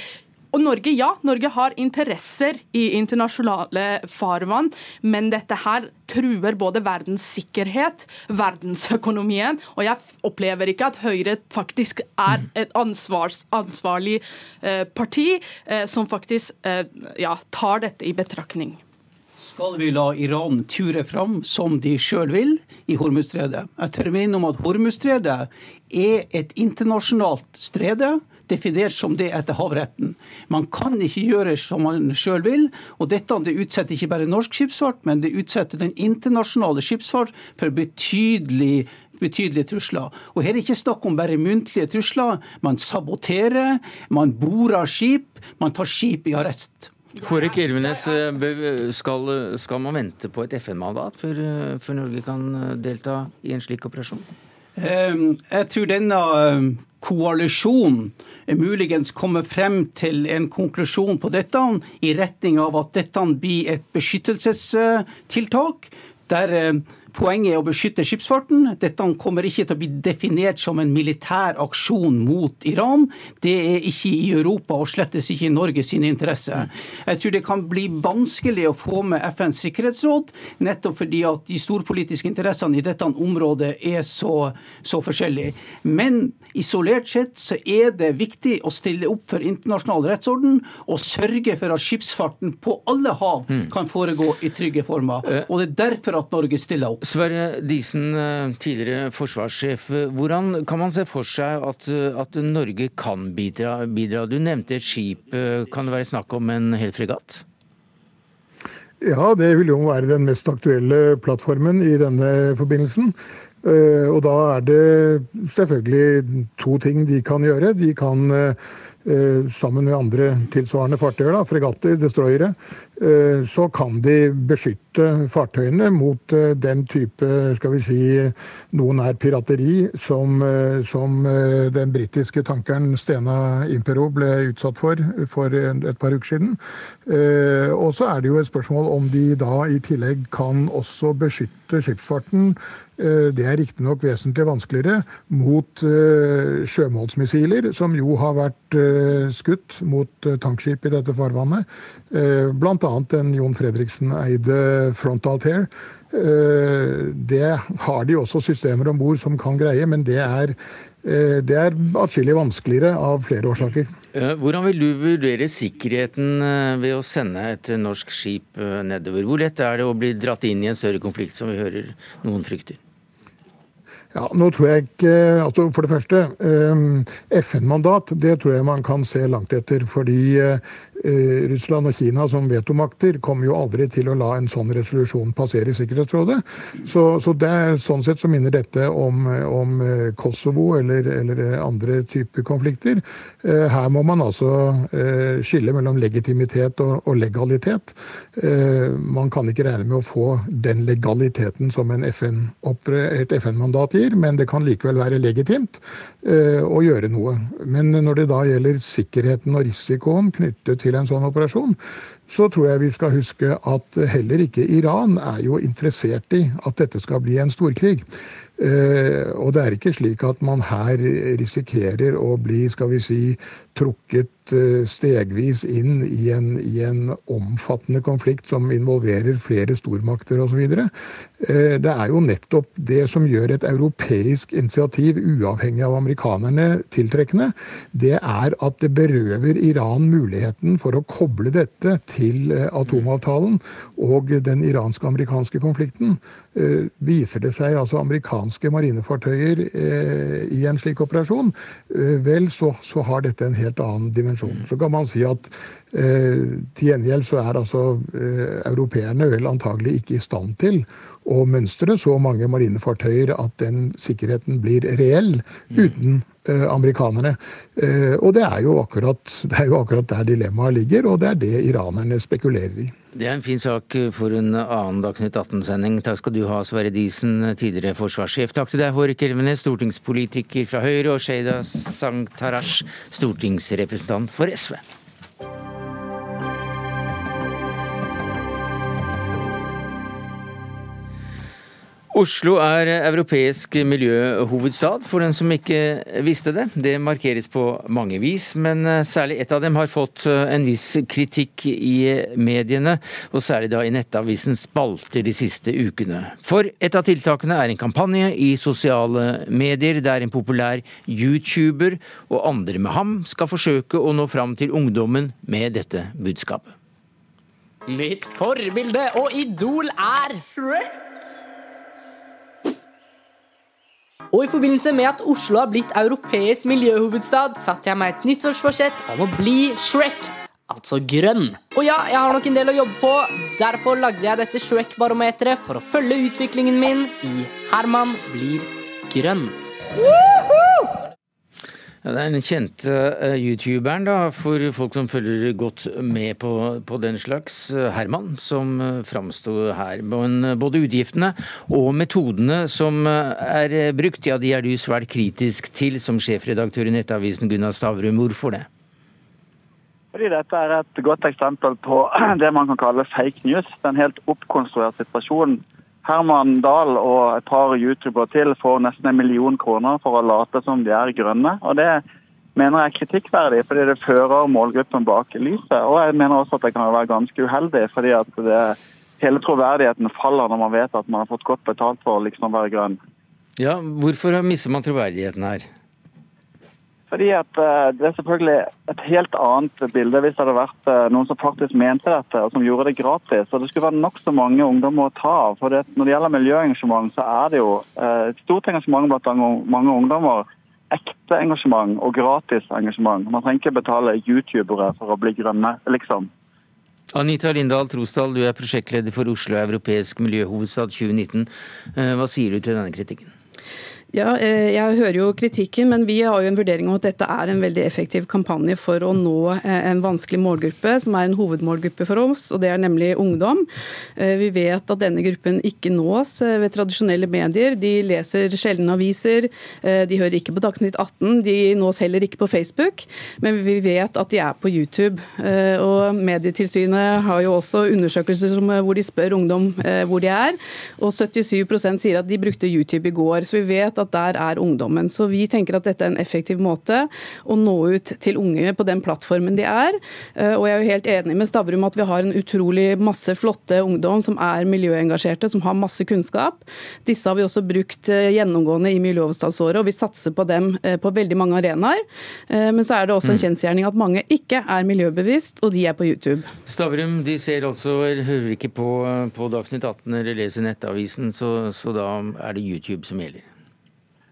Og Norge, ja, Norge har interesser i internasjonale farvann, men dette her truer både verdens sikkerhet, verdensøkonomien, og jeg opplever ikke at Høyre faktisk er et ansvars, ansvarlig eh, parti eh, som faktisk eh, ja, tar dette i betraktning. Skal vi la Iran ture fram som de sjøl vil i Hormuzstredet? Jeg tør minne om at Hormuzstredet er et internasjonalt strede definert som det etter havretten. Man kan ikke gjøre som man sjøl vil. og Dette det utsetter ikke bare norsk skipsfart, men det utsetter den internasjonale skipsfart for betydelig betydelige trusler. Og Her er det ikke snakk om bare muntlige trusler. Man saboterer, man borer skip, man tar skip i arrest. Hårek Elvenes, skal, skal, man vente på et FN-mandat før, Norge kan delta i en slik operasjon? Ehm, jeg tror denne ehm, koalisjonen muligens kommer frem til en konklusjon på dette i retning av at dette blir et beskyttelsestiltak. der ehm, Poenget er å beskytte skipsfarten. Dette kommer ikke til å bli definert som en militær aksjon mot Iran. Det er ikke i Europa og slettes ikke i Norge sine interesser. Jeg tror det kan bli vanskelig å få med FNs sikkerhetsråd, nettopp fordi at de storpolitiske interessene i dette området er så, så forskjellige. Men isolert sett så er det viktig å stille opp for internasjonal rettsorden og sørge for at skipsfarten på alle hav mm. kan foregå i trygge former. Eh. Og det er derfor at Norge stiller opp. Sverre Disen, eh, tidligere forsvarssjef. Hvordan kan man se for seg at, at Norge kan bidra, bidra? Du nevnte et skip. Eh, kan det være snakk om en hel fregatt? Ja, det vil jo være den mest aktuelle plattformen i denne forbindelsen. Eh, og da er det selvfølgelig to ting de kan gjøre. De kan Eh, sammen med andre tilsvarende fartøyer, fregatter, destroyere, eh, så kan de beskytte fartøyene mot eh, den type skal vi si, noen er pirateri som, som den britiske tankeren Stena Impero ble utsatt for for et par uker siden. Og så er det jo et spørsmål om de da i tillegg kan også beskytte skipsfarten Eh, det er riktignok vesentlig vanskeligere mot eh, sjømålsmissiler, som jo har vært eh, skutt mot tankskip i dette farvannet. Bl.a. den Jon Fredriksen-eide Frontal Tear. Det har de også systemer om bord som kan greie, men det er det er atskillig vanskeligere av flere årsaker. Hvordan vil du vurdere sikkerheten ved å sende et norsk skip nedover? Hvor lett er det å bli dratt inn i en større konflikt, som vi hører noen frykter? Ja, nå tror jeg ikke, altså For det første, eh, FN-mandat det tror jeg man kan se langt etter. Fordi eh, Eh, Russland og Kina som vetomakter kommer jo aldri til å la en sånn resolusjon passere i Sikkerhetsrådet. Så, så det er, sånn sett så minner dette om, om eh, Kosovo eller, eller, andre typer konflikter. Eh, her må man altså skille mellom legitimitet og, og legalitet. Man kan ikke regne med å få den legaliteten som FN, et FN-mandat gir, men det kan likevel være legitimt å gjøre noe. Men når det da gjelder sikkerheten og risikoen knyttet til til en sånn operasjon, så tror jeg vi skal huske at heller ikke Iran er jo interessert i at dette skal bli en storkrig. Uh, og det er ikke slik at man her risikerer å bli, skal vi si, trukket uh, stegvis inn i en, i en, omfattende konflikt som involverer flere stormakter osv. Uh, det er jo nettopp det som gjør et europeisk initiativ, uavhengig av amerikanerne, tiltrekkende. Det er at det berøver Iran muligheten for å koble dette til atomavtalen og den iranske-amerikanske konflikten. Viser det seg altså amerikanske marinefartøyer i en slik operasjon, vel, så, så har dette en helt annen dimensjon. Så kan man si at eh, til gjengjeld så er altså eh, europeerne vel antagelig ikke i stand til å mønstre så mange marinefartøyer at den sikkerheten blir reell uten eh, amerikanerne. Eh, og det er, akkurat, det er jo akkurat der dilemmaet ligger, og det er det iranerne spekulerer i. Det er en fin sak for en annen Dagsnytt 18-sending. Takk skal du ha, Sverre Disen, tidligere forsvarssjef. Takk til deg, Hårek Elvenes, stortingspolitiker fra Høyre, og Sheida Sangtarash, stortingsrepresentant for SV. Oslo er europeisk miljøhovedstad, for den som ikke visste det. Det markeres på mange vis, men særlig ett av dem har fått en viss kritikk i mediene, og særlig da i Nettavisens spalter de siste ukene. For et av tiltakene er en kampanje i sosiale medier der en populær YouTuber og andre med ham skal forsøke å nå fram til ungdommen med dette budskapet. Mitt forbilde og idol er Shrek. Og i forbindelse med at Oslo har blitt europeisk miljøhovedstad, satte jeg meg et nyttårsforsett om å bli Shrek. Altså grønn. Og ja, jeg har nok en del å jobbe på. Derfor lagde jeg dette Shrek-barometeret for å følge utviklingen min i Herman blir grønn. Det er den kjente uh, youtuberen, da, for folk som følger godt med på, på den slags. Uh, Herman, som uh, framsto her. Både utgiftene og metodene som er brukt, ja, de er du svært kritisk til som sjefredaktør i Nettavisen Gunnar Stavrum. Hvorfor det? Fordi dette er et godt eksempel på det man kan kalle fake news. Det er en helt oppkonstruert situasjon Herman Dahl og et par youtubere til får nesten en million kroner for å late som de er grønne. og Det mener jeg er kritikkverdig, fordi det fører målgruppen bak lyset. Og jeg mener også at det kan være ganske uheldig, fordi at det, hele troverdigheten faller når man vet at man har fått godt betalt for å liksom være grønn. Ja, Hvorfor mister man troverdigheten her? Fordi at uh, Det er selvfølgelig et helt annet bilde hvis det hadde vært uh, noen som faktisk mente dette og som gjorde det gratis. Og Det skulle være nokså mange ungdommer å ta av. For det, Når det gjelder miljøengasjement, så er det jo uh, et stort engasjement blant mange ungdommer. Ekte engasjement og gratis engasjement. Man trenger ikke betale youtubere for å bli grønne, liksom. Anita Lindahl Trosdal, du er prosjektleder for Oslo europeisk miljøhovedstad 2019. Hva sier du til denne kritikken? Ja, eh, jeg hører jo kritikken, men vi har jo en vurdering om at dette er en veldig effektiv kampanje for å nå eh, en vanskelig målgruppe, som er en hovedmålgruppe for oss, og det er nemlig ungdom. Eh, vi vet at denne gruppen ikke nås ved tradisjonelle medier. De leser sjelden aviser, de hører ikke på Dagsnytt 18, de nås heller ikke på Facebook, men vi vet at de er på YouTube. Og Medietilsynet har jo også undersøkelser hvor de spør ungdom hvor de er, og 77% sier at de brukte YouTube i går. så vi vet at der er ungdommen. Så vi tenker at dette er en effektiv måte å nå ut til unge på den plattformen de er. Eh, og jeg er jo helt enig med Stavrum at vi har en utrolig masse flotte ungdom som er miljøengasjerte, som har masse kunnskap. Disse har vi også brukt eh, gjennomgående i Miljøhovedstadsåret, og vi satser på dem eh, på veldig mange arenaer. Men så er det også en mm. kjensgjerning at mange ikke er miljøbevisst, og de er på YouTube. Stavrum, de ser altså, eller hører ikke på, på Dagsnytt 18 eller leser Nettavisen, så, så da er det YouTube som gjelder?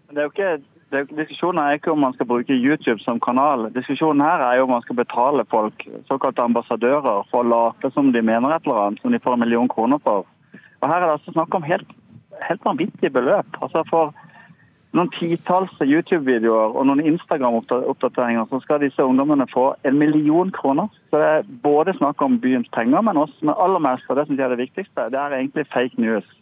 Det er jo ikke, er, diskusjonen er ikke om man skal bruke YouTube som kanal. Diskusjonen her er jo om man skal betale folk, såkalte ambassadører, for å late som de mener et eller annet, som de får en million kroner for. Og Her er det altså snakk om helt, helt vanvittige beløp. Altså For noen titalls YouTube-videoer og noen Instagram-oppdateringer så skal disse ungdommene få en million kroner. Så det er både snakk om byens penger, men også med aller mest, og det som er det viktigste, det er egentlig fake news.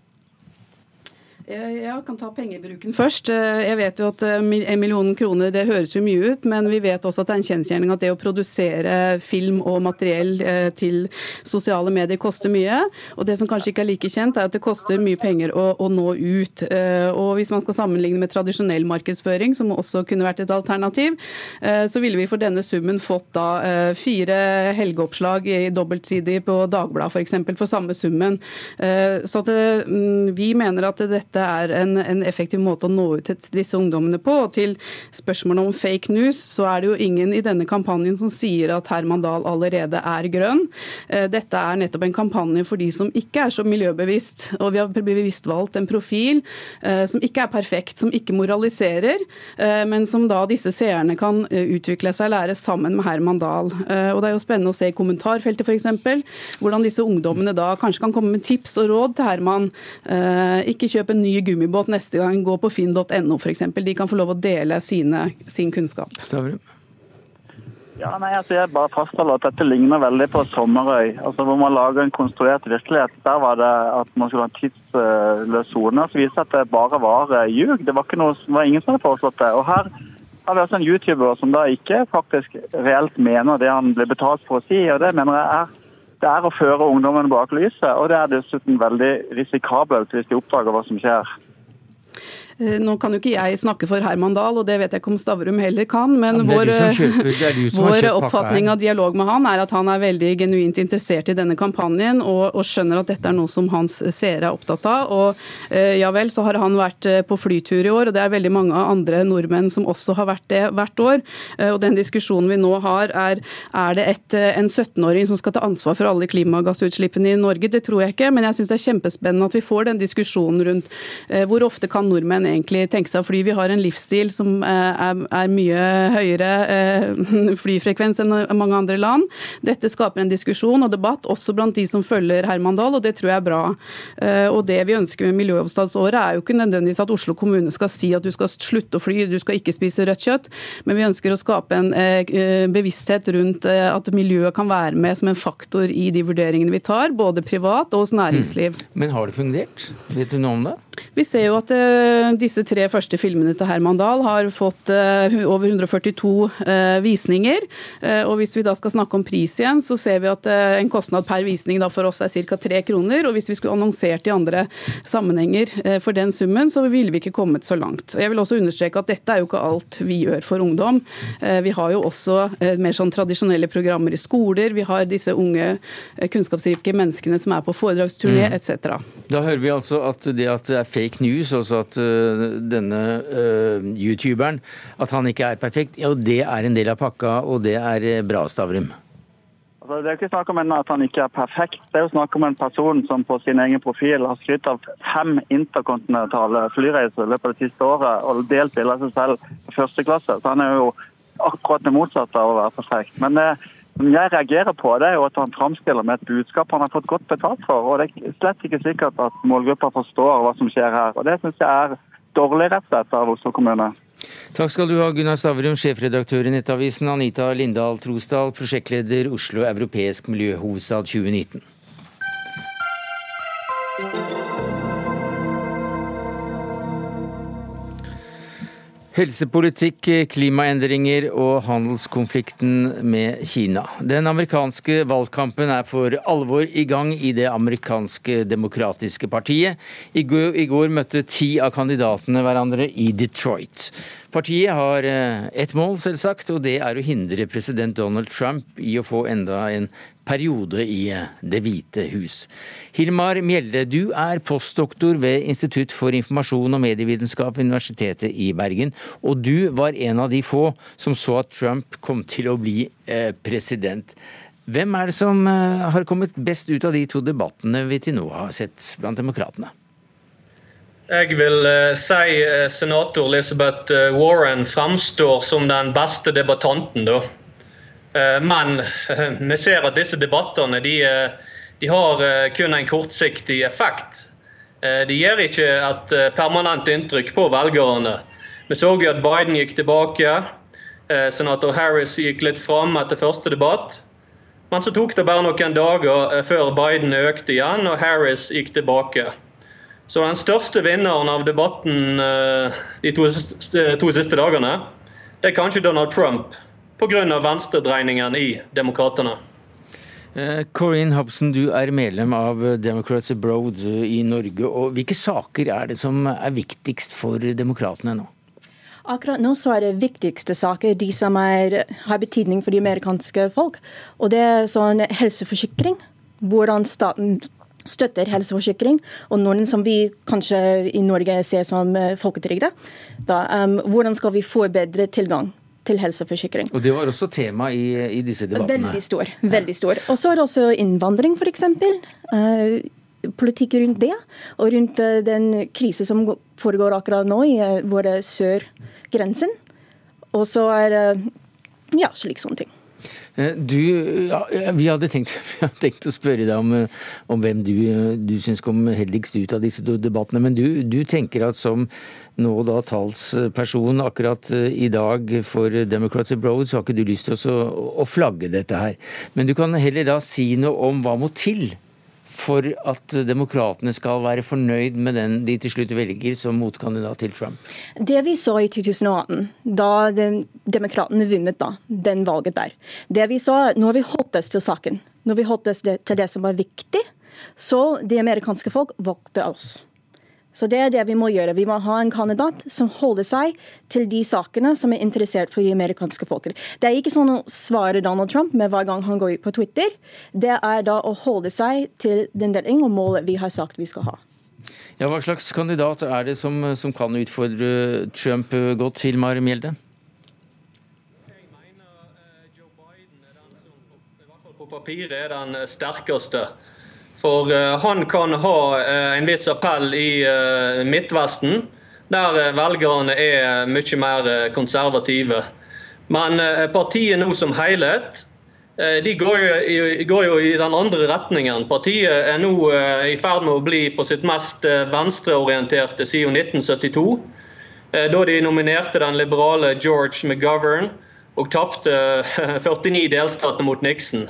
Jeg kan ta pengebruken først. Jeg vet jo at en million kroner det høres jo mye ut, men vi vet også at det er en kjensgjerning at det å produsere film og materiell til sosiale medier koster mye. Og det som kanskje ikke er like kjent, er at det koster mye penger å, å nå ut. Og hvis man skal sammenligne med tradisjonell markedsføring, som også kunne vært et alternativ, så ville vi for denne summen fått da fire helgeoppslag i dobbeltsidig på Dagbladet f.eks. For, for samme summen. Så at mm, vi mener at dette dette er en, en, effektiv måte å nå ut til disse ungdommene på. Og til spørsmålet om fake news, så er det jo ingen i denne kampanjen som sier at Herman Dahl allerede er grønn. Eh, dette er nettopp en kampanje for de som ikke er så miljøbevisst. Og vi har bevisst valgt en profil eh, som ikke er perfekt, som ikke moraliserer, eh, men som da disse seerne kan utvikle seg og lære sammen med Herman Dahl. Og det er jo spennende å se i kommentarfeltet f.eks. hvordan disse ungdommene da kanskje kan komme med tips og råd til Herman. Ikke kjøp en ny gummibåt neste gang, gå på finn.no f.eks. De kan få lov å dele sine, sin kunnskap. Stavrum. Ja, nei, altså Jeg bare fastholder at dette ligner veldig på Sommerøy, altså hvor man lager en konstruert virkelighet. Der var det at man skulle ha en tidsløs sone. Så viser det at det bare var eh, ljug. Det var, ikke noe, det var ingen som hadde foreslått det. Og her har vi altså en YouTuber som da ikke faktisk reelt mener det han blir betalt for å si. og Det mener jeg er det er å føre ungdommen bak lyset, og det er dessuten veldig risikabelt hvis de oppdager hva som skjer. Eh, nå kan jo ikke jeg snakke for Herman Dahl, og det vet jeg ikke om Stavrum heller kan, men vår, vår oppfatning av dialog med han er at han er veldig genuint interessert i denne kampanjen og, og skjønner at dette er noe som hans seere er opptatt av. Og eh, ja vel, så har han vært eh, på flytur i år, og det er veldig mange andre nordmenn som også har vært det hvert år. Og den diskusjonen vi nå har, er er det et, en 17-åring som skal ta ansvar for alle klimagassutslippene i Norge? Det tror jeg ikke, men jeg syns det er kjempespennende at vi får den diskusjonen rundt hvor ofte kan nordmenn egentlig tenke seg å fly. Vi har en livsstil som eh, er, er mye høyere eh, flyfrekvens enn mange andre land. Dette skaper en diskusjon og debatt også blant de som følger Herman Dahl, og det tror jeg er bra. Eh, og det vi ønsker med Miljøhovedstadsåret er jo ikke nødvendigvis at Oslo kommune skal si at du skal slutte å fly, du skal ikke spise rødt kjøtt, men vi ønsker å skape en bevissthet rundt at miljøet kan være med som en faktor i de vurderingene vi tar, både privat og hos næringsliv. Mm. Men har det fungert? Vet du noe om det? Vi ser jo at disse tre første filmene til Herman Dahl har fått uh, over 142 uh, eh, visninger. og Hvis vi da skal snakke om pris igjen, så ser vi at en kostnad per visning da for oss er ca. tre kroner. og Hvis vi skulle annonsert i andre sammenhenger for den summen, så ville vi ikke kommet så langt. Jeg vil også understreke at dette er jo ikke alt vi gjør for ungdom. vi har jo også mer sånn tradisjonelle programmer i skoler. Vi har disse unge kunnskapsrike menneskene som er på foredragsturné mm. etc. Da hører vi altså at det at det er fake news, altså at denne uh, youtuberen at han ikke er perfekt, ja, det er en del av pakka, og det er eh, bra, Stavrum. Altså, det er ikke snakk om at han ikke er perfekt. Det er jo snakk om en person som på sin egen profil har skrytt av fem interkontinentale flyreiser i løpet av det siste året og delt bilde av seg selv første klasse. Så han er jo akkurat det motsatte av å være perfekt. Men det som jeg reagerer på, det er jo at han framstiller med et budskap han har fått godt betalt for. og Det er slett ikke sikkert at målgruppa forstår hva som skjer her. og Det syns jeg er dårlig slett av Oslo kommune. Takk skal du ha, Gunnar Stavrum, sjefredaktør i Nettavisen, Anita Lindahl Trosdal, prosjektleder Oslo europeisk miljøhovedstad 2019. Helsepolitikk, klimaendringer og handelskonflikten med Kina. Den amerikanske valgkampen er for alvor i gang i det amerikanske demokratiske partiet. I går, i går møtte ti av kandidatene hverandre i Detroit. Partiet har eh, ett mål, selvsagt, og det er å hindre president Donald Trump i å få enda en periode i eh, Det hvite hus. Hilmar Mjelde, du er postdoktor ved Institutt for informasjon og medievitenskap ved Universitetet i Bergen. Og du var en av de få som så at Trump kom til å bli eh, president. Hvem er det som har kommet best ut av de to debattene vi til nå har sett blant demokratene? Jeg vil si senator Elizabeth Warren framstår som den beste debattanten. da. Men vi ser at disse debattene de, de har kun en kortsiktig effekt. de gir ikke et permanent inntrykk på velgerne. Vi så jo at Biden gikk tilbake. Senator Harris gikk litt fram etter første debatt. Men så tok det bare noen dager før Biden økte igjen og Harris gikk tilbake. Så den største vinneren av debatten de to, to siste dagene, det er kanskje Donald Trump. Pga. venstredreiningen i Demokratene. Corinne Hobson, du er medlem av Democrats Abroad i Norge. og Hvilke saker er det som er viktigst for demokratene nå? Akkurat nå så er det viktigste saker de som er, har betydning for de amerikanske folk. Og det er sånn helseforsikring, hvordan staten støtter helseforsikring, og noen som vi kanskje i Norge ser som eh, folketrygde. Um, hvordan skal vi få bedre tilgang til helseforsikring. Og Det var også tema i, i disse debattene? Veldig stor. veldig stor. Og så er det også innvandring, f.eks. Uh, politikk rundt det, og rundt uh, den krise som foregår akkurat nå i uh, våre sørgrensen. Og så er ja, slik sånne ting. Eh, du, ja, vi, hadde tenkt, vi, hadde tenkt, å spørre deg om, eh, om hvem du, du syns kom heldigst ut av disse debattene. Men du, du, tenker at som nå da talsperson akkurat eh, i dag for Democrats Abroad, så har ikke du lyst til å, å flagge dette her. Men du kan heller da si noe om hva må til for at demokratene skal være fornøyd med den de til slutt velger som motkandidat til Trump? Det vi så i 2018, da demokratene vunnet da, den valget der, det vi så, når vi holdt oss til saken. Når vi holdt oss til det som var viktig, så de amerikanske folk valgte oss. Så det er det vi må gjøre. Vi må ha en kandidat som holder seg til de sakene som er interessert for de amerikanske folket. Det er ikke sånn å svare Donald Trump med hver gang han går ut på Twitter. Det er da å holde seg til den delen og målet vi har sagt vi skal ha. Ja, hva slags kandidat er det som, som kan utfordre Trump godt, Hilmar Mjelde? Jeg mener Joe Biden er den som i hvert fall på papiret er den sterkeste. For eh, han kan ha eh, en viss appell i eh, Midtvesten, der velgerne er mye mer konservative. Men partiet nå som helhet de går jo, går jo, i den andre retningen. Partiet er nå i ferd med å bli på sitt mest venstreorienterte siden 1972. Da de nominerte den liberale George McGovern og tapte 49 delstater mot Nixon.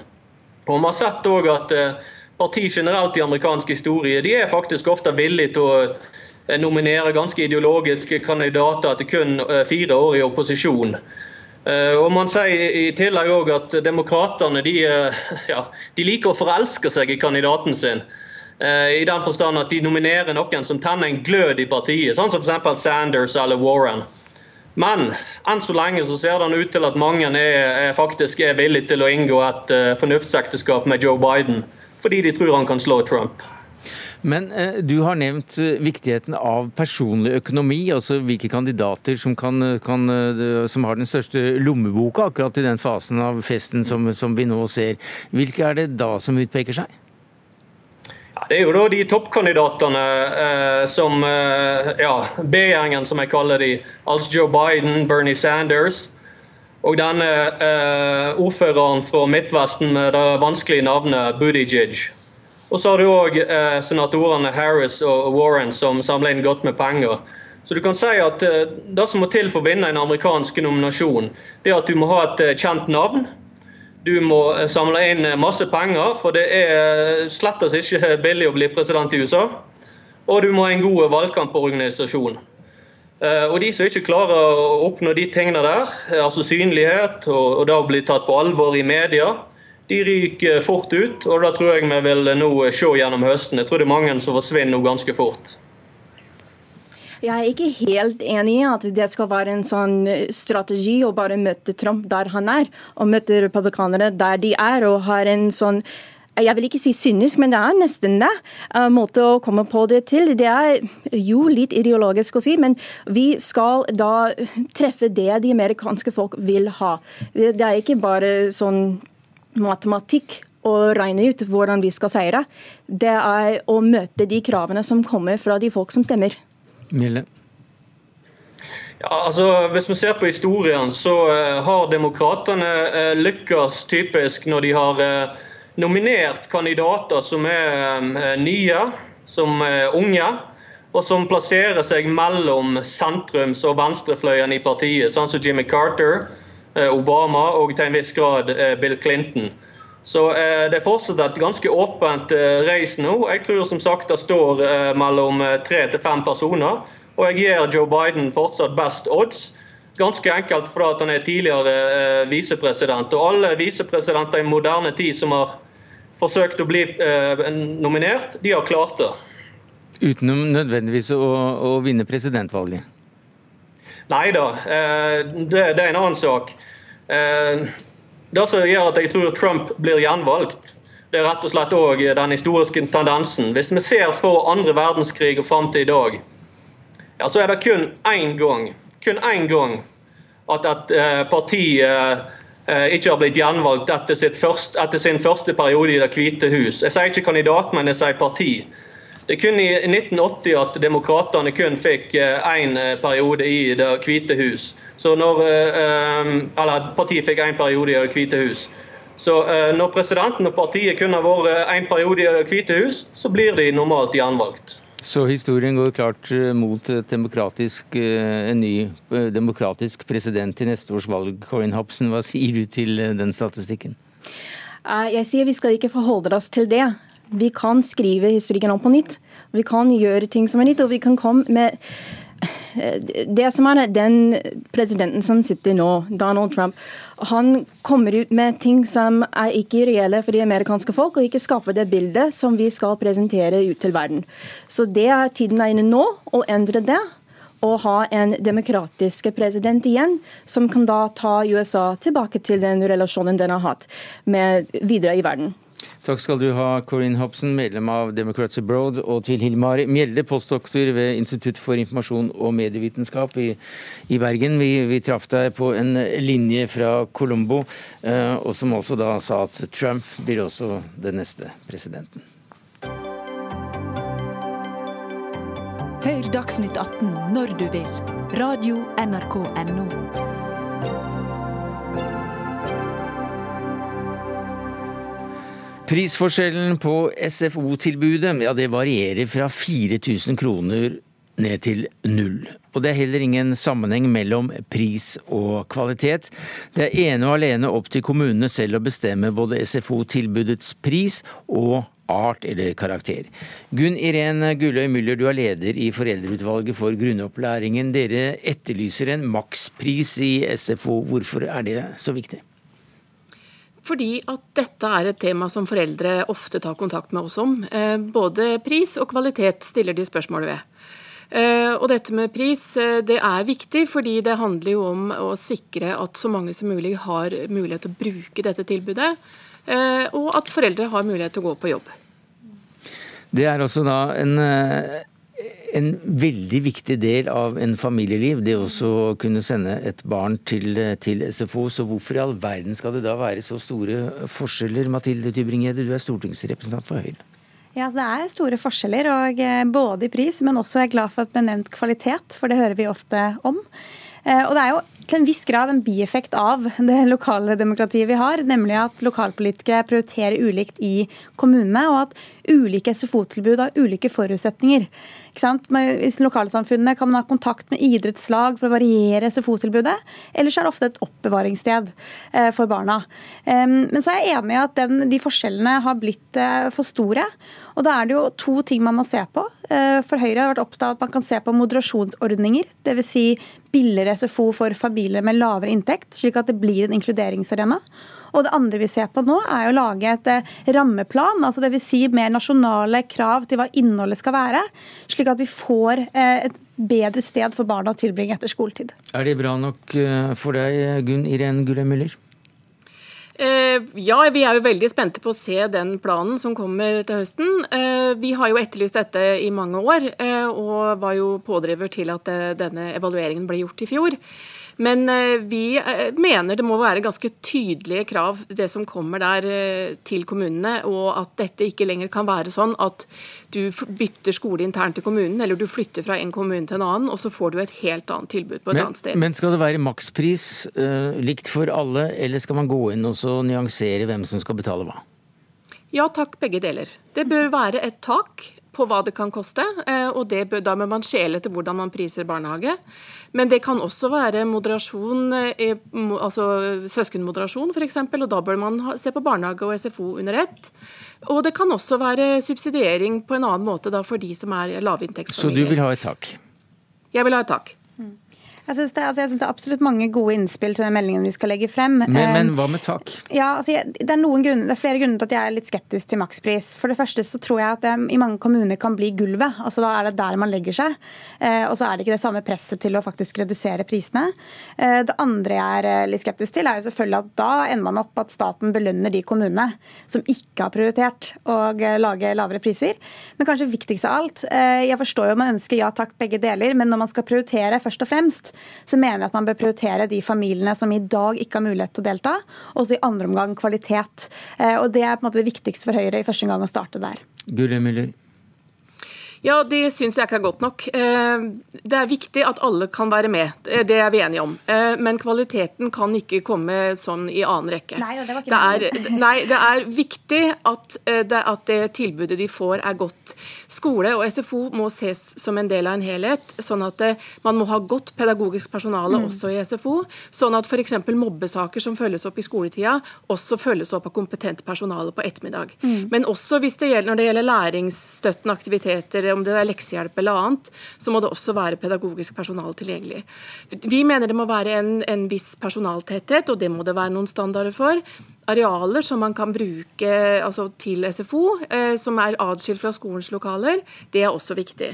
Og Man har sett også at parti generelt i amerikansk historie de er faktisk ofte villige til å eh, nominere ganske ideologiske kandidater til kun eh, fire år i opposisjon. Eh, og man sier i tillegg også at Demokratene de, ja, de liker å forelske seg i kandidaten sin. I den forstand at de nominerer noen som tenner en glød i partiet, sånn som f.eks. Sanders eller Warren. Men enn så lenge så ser det ut til at mange er, er faktisk er villige til å inngå et uh, fornuftsekteskap med Joe Biden fordi de tror han kan slå Trump. Men eh, du har nevnt eh, viktigheten av personlig økonomi, altså hvilke kandidater som, kan, eh, kan, eh, som har den største lommeboka akkurat i den fasen av festen som, som, vi nå ser. Hvilke er det da som utpeker seg? Ja, det er jo da de toppkandidatene eh, som eh, ja, B-gjengen, som jeg kaller de. Altså Joe Biden, Bernie Sanders. Og denne eh, ordføreren fra Midtvesten med det vanskelige navnet Buttigieg. Og så har du òg eh, senatorene Harris og Warren som samler inn godt med penger. Så du kan si at eh, Det som må til for å vinne en amerikansk nominasjon, det er at du må ha et eh, kjent navn. Du må eh, samle inn eh, masse penger, for det er slett ikke billig å bli president i USA. Og du må ha en god valgkamporganisasjon. Eh, og de som ikke klarer å oppnå de tingene der, eh, altså synlighet og, og da bli tatt på alvor i media, de ryker fort ut. Og da tror jeg vi vil nå se gjennom høsten. Jeg tror det er mange som forsvinner ganske fort. Jeg er ikke helt enig i at det skal være en sånn strategi å bare møte Trump der han er, og møte republikanere der de er, og har en sånn jeg vil ikke si kynisk, men det er nesten det. Uh, måte å komme på det til. Det er jo litt ideologisk å si, men vi skal da treffe det de amerikanske folk vil ha. Det er ikke bare sånn matematikk å regne ut hvordan vi skal seire. Det er å møte de kravene som kommer fra de folk som stemmer. Mille. Ja, altså, hvis vi ser på historien, så uh, har demokratene uh, lykkes typisk når de har uh, nominert kandidater som er eh, nye, som er unge, og som plasserer seg mellom sentrums- og venstrefløyen i partiet, sånn som Jimmy Carter, eh, Obama og til en viss grad eh, Bill Clinton. Så det er fortsatt et ganske åpent race nå. Jeg tror som sagt det står mellom tre til fem personer. Og jeg gir Joe Biden fortsatt best odds. Ganske enkelt fordi han er tidligere visepresident. Og alle visepresidenter i moderne tid som har forsøkt å bli eh, nominert, de har klart det. Uten nødvendigvis å, å vinne presidentvalget? Nei da, eh, det, det, er en annen sak. Eh, det som gjør at jeg tror Trump blir gjenvalgt, det er rett og slett òg den historiske tendensen. Hvis vi ser fra andre verdenskrig og fram til i dag, ja, så er det kun én gang kun én gang at et eh, parti eh, ikke har blitt gjenvalgt etter, første, etter, sin første periode i Det hvite hus. Jeg sier ikke kandidat, men jeg sier parti. Det er kun i 1980 at demokratene kun fikk én periode i Det hvite hus. Så når, eller partiet fikk én periode i Det hvite hus. Så når presidenten og partiet kun har vært én periode i Det hvite hus, så blir de normalt gjenvalgt. Så historien går klart eh, mot eh, en ny eh, demokratisk president i neste års valg. Corinne Hobson, hva sier du til den statistikken? Jeg sier vi skal ikke forholde oss til det. Vi kan skrive historien om på nytt. Vi kan gjøre ting som er nytt, og vi kan komme med det som er Den presidenten som sitter nå, Donald Trump, han kommer ut med ting som er ikke reelle for de amerikanske folk, og ikke skaper det bildet som vi skal presentere ut til verden. Så det er tiden er inne nå å endre det. Og ha en demokratisk president igjen, som kan da ta USA tilbake til den relasjonen den har hatt med videre i verden. Takk skal du ha, Corinne Hobson, medlem av Democrats Abroad, og til Hilmar Mjelde, postdoktor ved Institutt for informasjon og medievitenskap i, i Bergen. Vi, vi traff deg på en linje fra Colombo, eh, og som også da sa at Trump blir også den neste presidenten. Hør Dagsnytt 18 når du vil. Radio NRK Radio.nrk.no. Prisforskjellen på SFO-tilbudet ja, varierer fra 4000 kroner ned til null. Og det er heller ingen sammenheng mellom pris og kvalitet. Det er ene og alene opp til kommunene selv å bestemme både SFO-tilbudets pris og art eller karakter. Gunn Irén Gulløy Müller, du er leder i Foreldreutvalget for grunnopplæringen. Dere etterlyser en makspris i SFO. Hvorfor er det så viktig? Fordi at dette er et tema som foreldre ofte tar kontakt med oss om. Eh, både pris og kvalitet stiller de spørsmål ved. Eh, og dette med pris eh, det er viktig, fordi det handler jo om å sikre at så mange som mulig har mulighet til å bruke dette tilbudet. Og at foreldre har mulighet til å gå på jobb. Det er også da en en veldig viktig del av en familieliv, det å kunne sende et barn til, til, SFO. Så hvorfor i all verden skal det da være så store forskjeller? Mathilde Tybring-Gjedde, du er stortingsrepresentant for Høyre. Ja, Det er store forskjeller, og eh, både i pris, men også er jeg glad for at det ble nevnt kvalitet, for det hører vi ofte om. Eh, og det er jo til en viss grad en bieffekt av det lokale demokratiet vi har, nemlig at lokalpolitikere prioriterer ulikt i kommunene, og at ulike SFO-tilbud har ulike forutsetninger. I lokalsamfunnene kan man ha kontakt med idrettslag for å variere SFO-tilbudet. Ellers er det ofte et oppbevaringssted eh, for barna. Men så er jeg enig i at den, de forskjellene har blitt eh, for store. Og da er det jo to ting man må se på. For Høyre har vært opptatt av at man kan se på moderasjonsordninger. Dvs. Si billigere SFO for familier med lavere inntekt, slik at det blir en inkluderingsarena. Og det andre vi ser på nå, er å lage et eh, rammeplan, altså dvs. Si mer nasjonale krav til hva innholdet skal være, slik at vi får eh, et bedre sted for barna å tilbringe etter skoletid. Er det bra nok eh, for deg, Gunn Irén Gurre Müller? Ja, vi er jo veldig spente på å se den planen som kommer til høsten. Vi har jo etterlyst dette i mange år, og var jo pådriver til at denne evalueringen ble gjort i fjor. Men eh, vi eh, mener det må være ganske tydelige krav, det som kommer der eh, til kommunene. Og at dette ikke lenger kan være sånn at du bytter skole internt i kommunen, eller du flytter fra en kommune til en annen, og så får du et helt annet tilbud på et men, annet sted. Men skal det være makspris likt for alle, eller skal man gå inn og nyansere hvem som skal betale hva? Ja takk, begge deler. Det bør være et tak på hva det kan koste. Eh, og det, Da må man skjele til hvordan man priser barnehage. Men det kan også være moderasjon, eh, altså søskenmoderasjon f.eks. Og da bør man se på barnehage og SFO under ett. Og det kan også være subsidiering på en annen måte da for de som er lavinntektsfamilier. Så du vil ha et tak? Jeg vil ha et tak. Jeg syns det, altså det, er absolutt mange gode innspill til den meldingen vi skal legge frem. Men, men hva med tak? Ja, altså det, er grunner, det, er flere grunner til at jeg er litt skeptisk til makspris. For det første så tror jeg at det i mange kommuner kan bli gulvet. altså Da er det der man legger seg. Eh, og så er det ikke det samme presset til å faktisk redusere prisene. Eh, det andre jeg er eh, litt skeptisk til, er jo selvfølgelig at da ender man opp at staten belønner de kommunene som ikke har prioritert å eh, lage lavere priser. Men kanskje viktigst av alt, eh, jeg forstår jo man ønsker ja takk begge deler, men når man skal prioritere først og fremst, så mener jeg at man bør prioritere de familiene som i dag ikke har mulighet til å delta, og så i andre omgang kvalitet. Eh, og Det er på en måte det viktigste for Høyre i første gang å starte der. Gule Müller. Ja, det syns jeg ikke er godt nok. Eh, det er viktig at alle kan være med, det er vi enige om. Eh, men kvaliteten kan ikke komme sånn i annen rekke. Nei, det, var ikke det, er, nei, det er viktig at eh, det, at det tilbudet de får er godt. Skole og SFO må ses som en del av en helhet, sånn at man må ha godt pedagogisk personale mm. også i SFO. Sånn at f.eks. mobbesaker som følges opp i skoletida, også følges opp av kompetent personale på ettermiddag. Mm. Men også hvis det gjelder, når det gjelder læringsstøttende aktiviteter om det er leksehjelp eller annet, så må det også være pedagogisk personal tilgjengelig. Vi mener det må være en, en viss personaltetthet, og det må det være noen standarder for arealer som man kan bruke altså til SFO, eh, som er atskilt fra skolens lokaler, det er også viktig.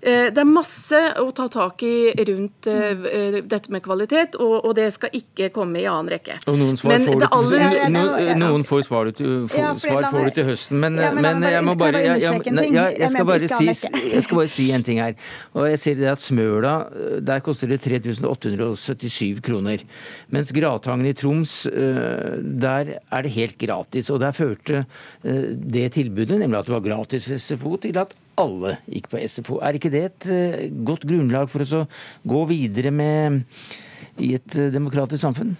Eh, det er masse å ta tak i rundt eh, eh dette med kvalitet, og, og, det skal ikke komme i annen rekke. Og noen svar får, du, aller... ja, ja, noen får svar, du, for, ja, svar får du til høsten, men, ja, men, men jeg må bare jeg, jeg, jeg, jeg, skal bare si, jeg skal bare si en ting her. Og jeg ser det at Smøla, der koster det 3877 kroner. Mens Gratangen i Troms, der er det helt gratis. Og der førte eh, det tilbudet, nemlig at det var gratis SFO, til at alle gikk på SFO. Er ikke det et eh, godt grunnlag for å gå videre med i et eh, demokratisk samfunn?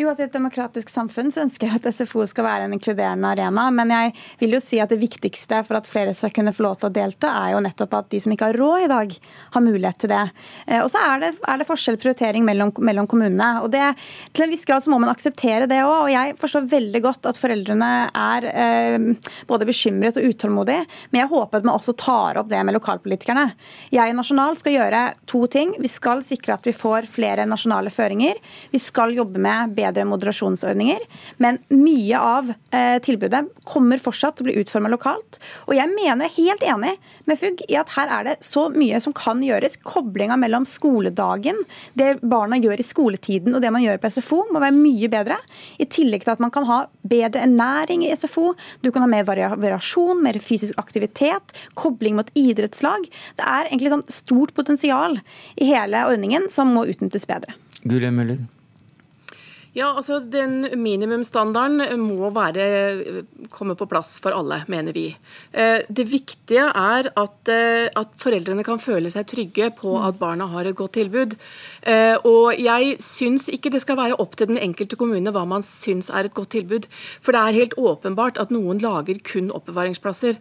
Jo, altså I et demokratisk samfunn så ønsker jeg at SFO skal være en inkluderende arena. Men jeg vil jo si at det viktigste for at flere skal kunne få lov til å delta, er jo nettopp at de som ikke har råd i dag, har mulighet til det. Eh, og så er det, er det forskjell prioritering mellom, mellom, kommunene. og det, Til en viss grad så må man akseptere det òg. Og jeg forstår veldig godt at foreldrene er eh, både bekymret og utålmodige, men jeg håper at man også tar opp det med lokalpolitikerne. Jeg nasjonal skal gjøre to ting. Vi skal sikre at vi får flere nasjonale føringer. Vi skal jobbe med bedre moderasjonsordninger. Men mye av eh, tilbudet kommer fortsatt til å bli utforma lokalt. Og jeg mener er helt enig med FUG i at her er det så mye som kan gjøres. Koblinga mellom skoledagen, det barna gjør i skoletiden og det man gjør på SFO, må være mye bedre. I tillegg til at man kan ha bedre ernæring i SFO. Du kan ha mer variasjon, mer fysisk aktivitet, kobling mot idrettslag. Det er egentlig sånn stort potensial i hele ordningen som må utnyttes bedre. Gule Møller. Ja, altså Den minimumsstandarden må være, komme på plass for alle, mener vi. Eh, det viktige er at, eh, at, foreldrene kan føle seg trygge på at barna har et godt tilbud. Eh, og Jeg syns ikke det skal være opp til den enkelte kommune hva man syns er et godt tilbud. For det er helt åpenbart at noen lager kun oppbevaringsplasser.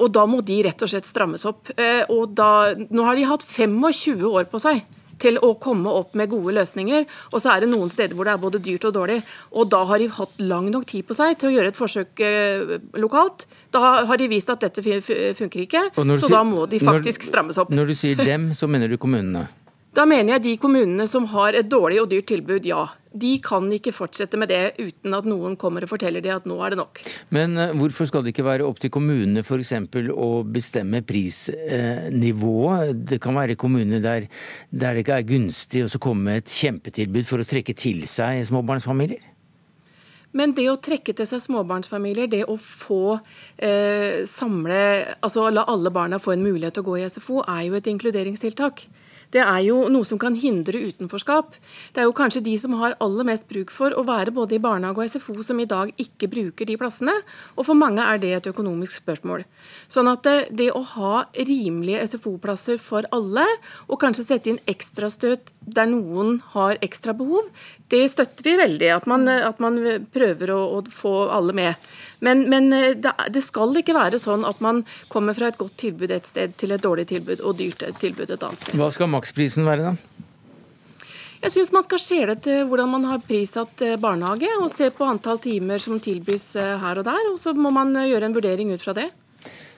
Og da må de rett og slett strammes opp. Og da, nå har de hatt 25 år på seg til å komme opp med gode løsninger. Og så er det noen steder hvor det er både dyrt og dårlig. Og da har de hatt lang nok tid på seg til å gjøre et forsøk eh, lokalt. Da har de vist at dette funker ikke, så da må de faktisk strammes opp. Når du sier dem, så mener du kommunene? Da mener jeg de kommunene som har et dårlig og dyrt tilbud, ja. De kan ikke fortsette med det uten at noen kommer og forteller dem at nå er det nok. Men uh, hvorfor skal det ikke være opp til kommunene f.eks. å bestemme prisnivået? Det kan være kommuner der, der det ikke er gunstig å komme med et kjempetilbud for å trekke til seg småbarnsfamilier? Men det å trekke til seg småbarnsfamilier, det å få eh, samle Altså la alle barna få en mulighet til å gå i SFO, er jo et inkluderingstiltak det er jo noe som kan hindre utenforskap. Det er jo kanskje de som har aller mest bruk for å være både i barnehage og SFO, som i dag ikke bruker de plassene. Og for mange er det et økonomisk spørsmål. Sånn at det, det å ha rimelige SFO-plasser for alle, og kanskje sette inn ekstrastøt der noen har ekstra behov, det støtter vi veldig. At man, at man prøver å, å, få alle med. Men, men det, det, skal ikke være sånn at man kommer fra et godt tilbud et sted til et dårlig tilbud og dyrt tilbud et annet sted. Hva skal maksprisen være, da? Jeg syns man skal skjele til hvordan man har prissatt eh, barnehage, og se på antall timer som tilbys eh, her og der. Og så må man eh, gjøre en vurdering ut fra det.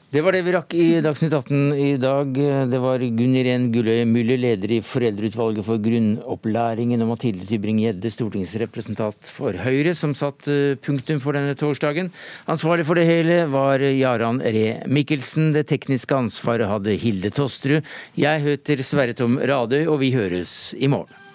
Det var det vi rakk i Dagsnytt 18 i dag. Det var Gunn Irén Gulløy Müller, leder i Foreldreutvalget for grunnopplæringen, og Mathilde Tybring-Gjedde, stortingsrepresentant for Høyre, som satt punktum for denne torsdagen. Ansvarlig for det hele var Jaran Ree Mikkelsen. Det tekniske ansvaret hadde Hilde Tosterud. Jeg heter Sverre Tom Radøy, og vi høres i morgen.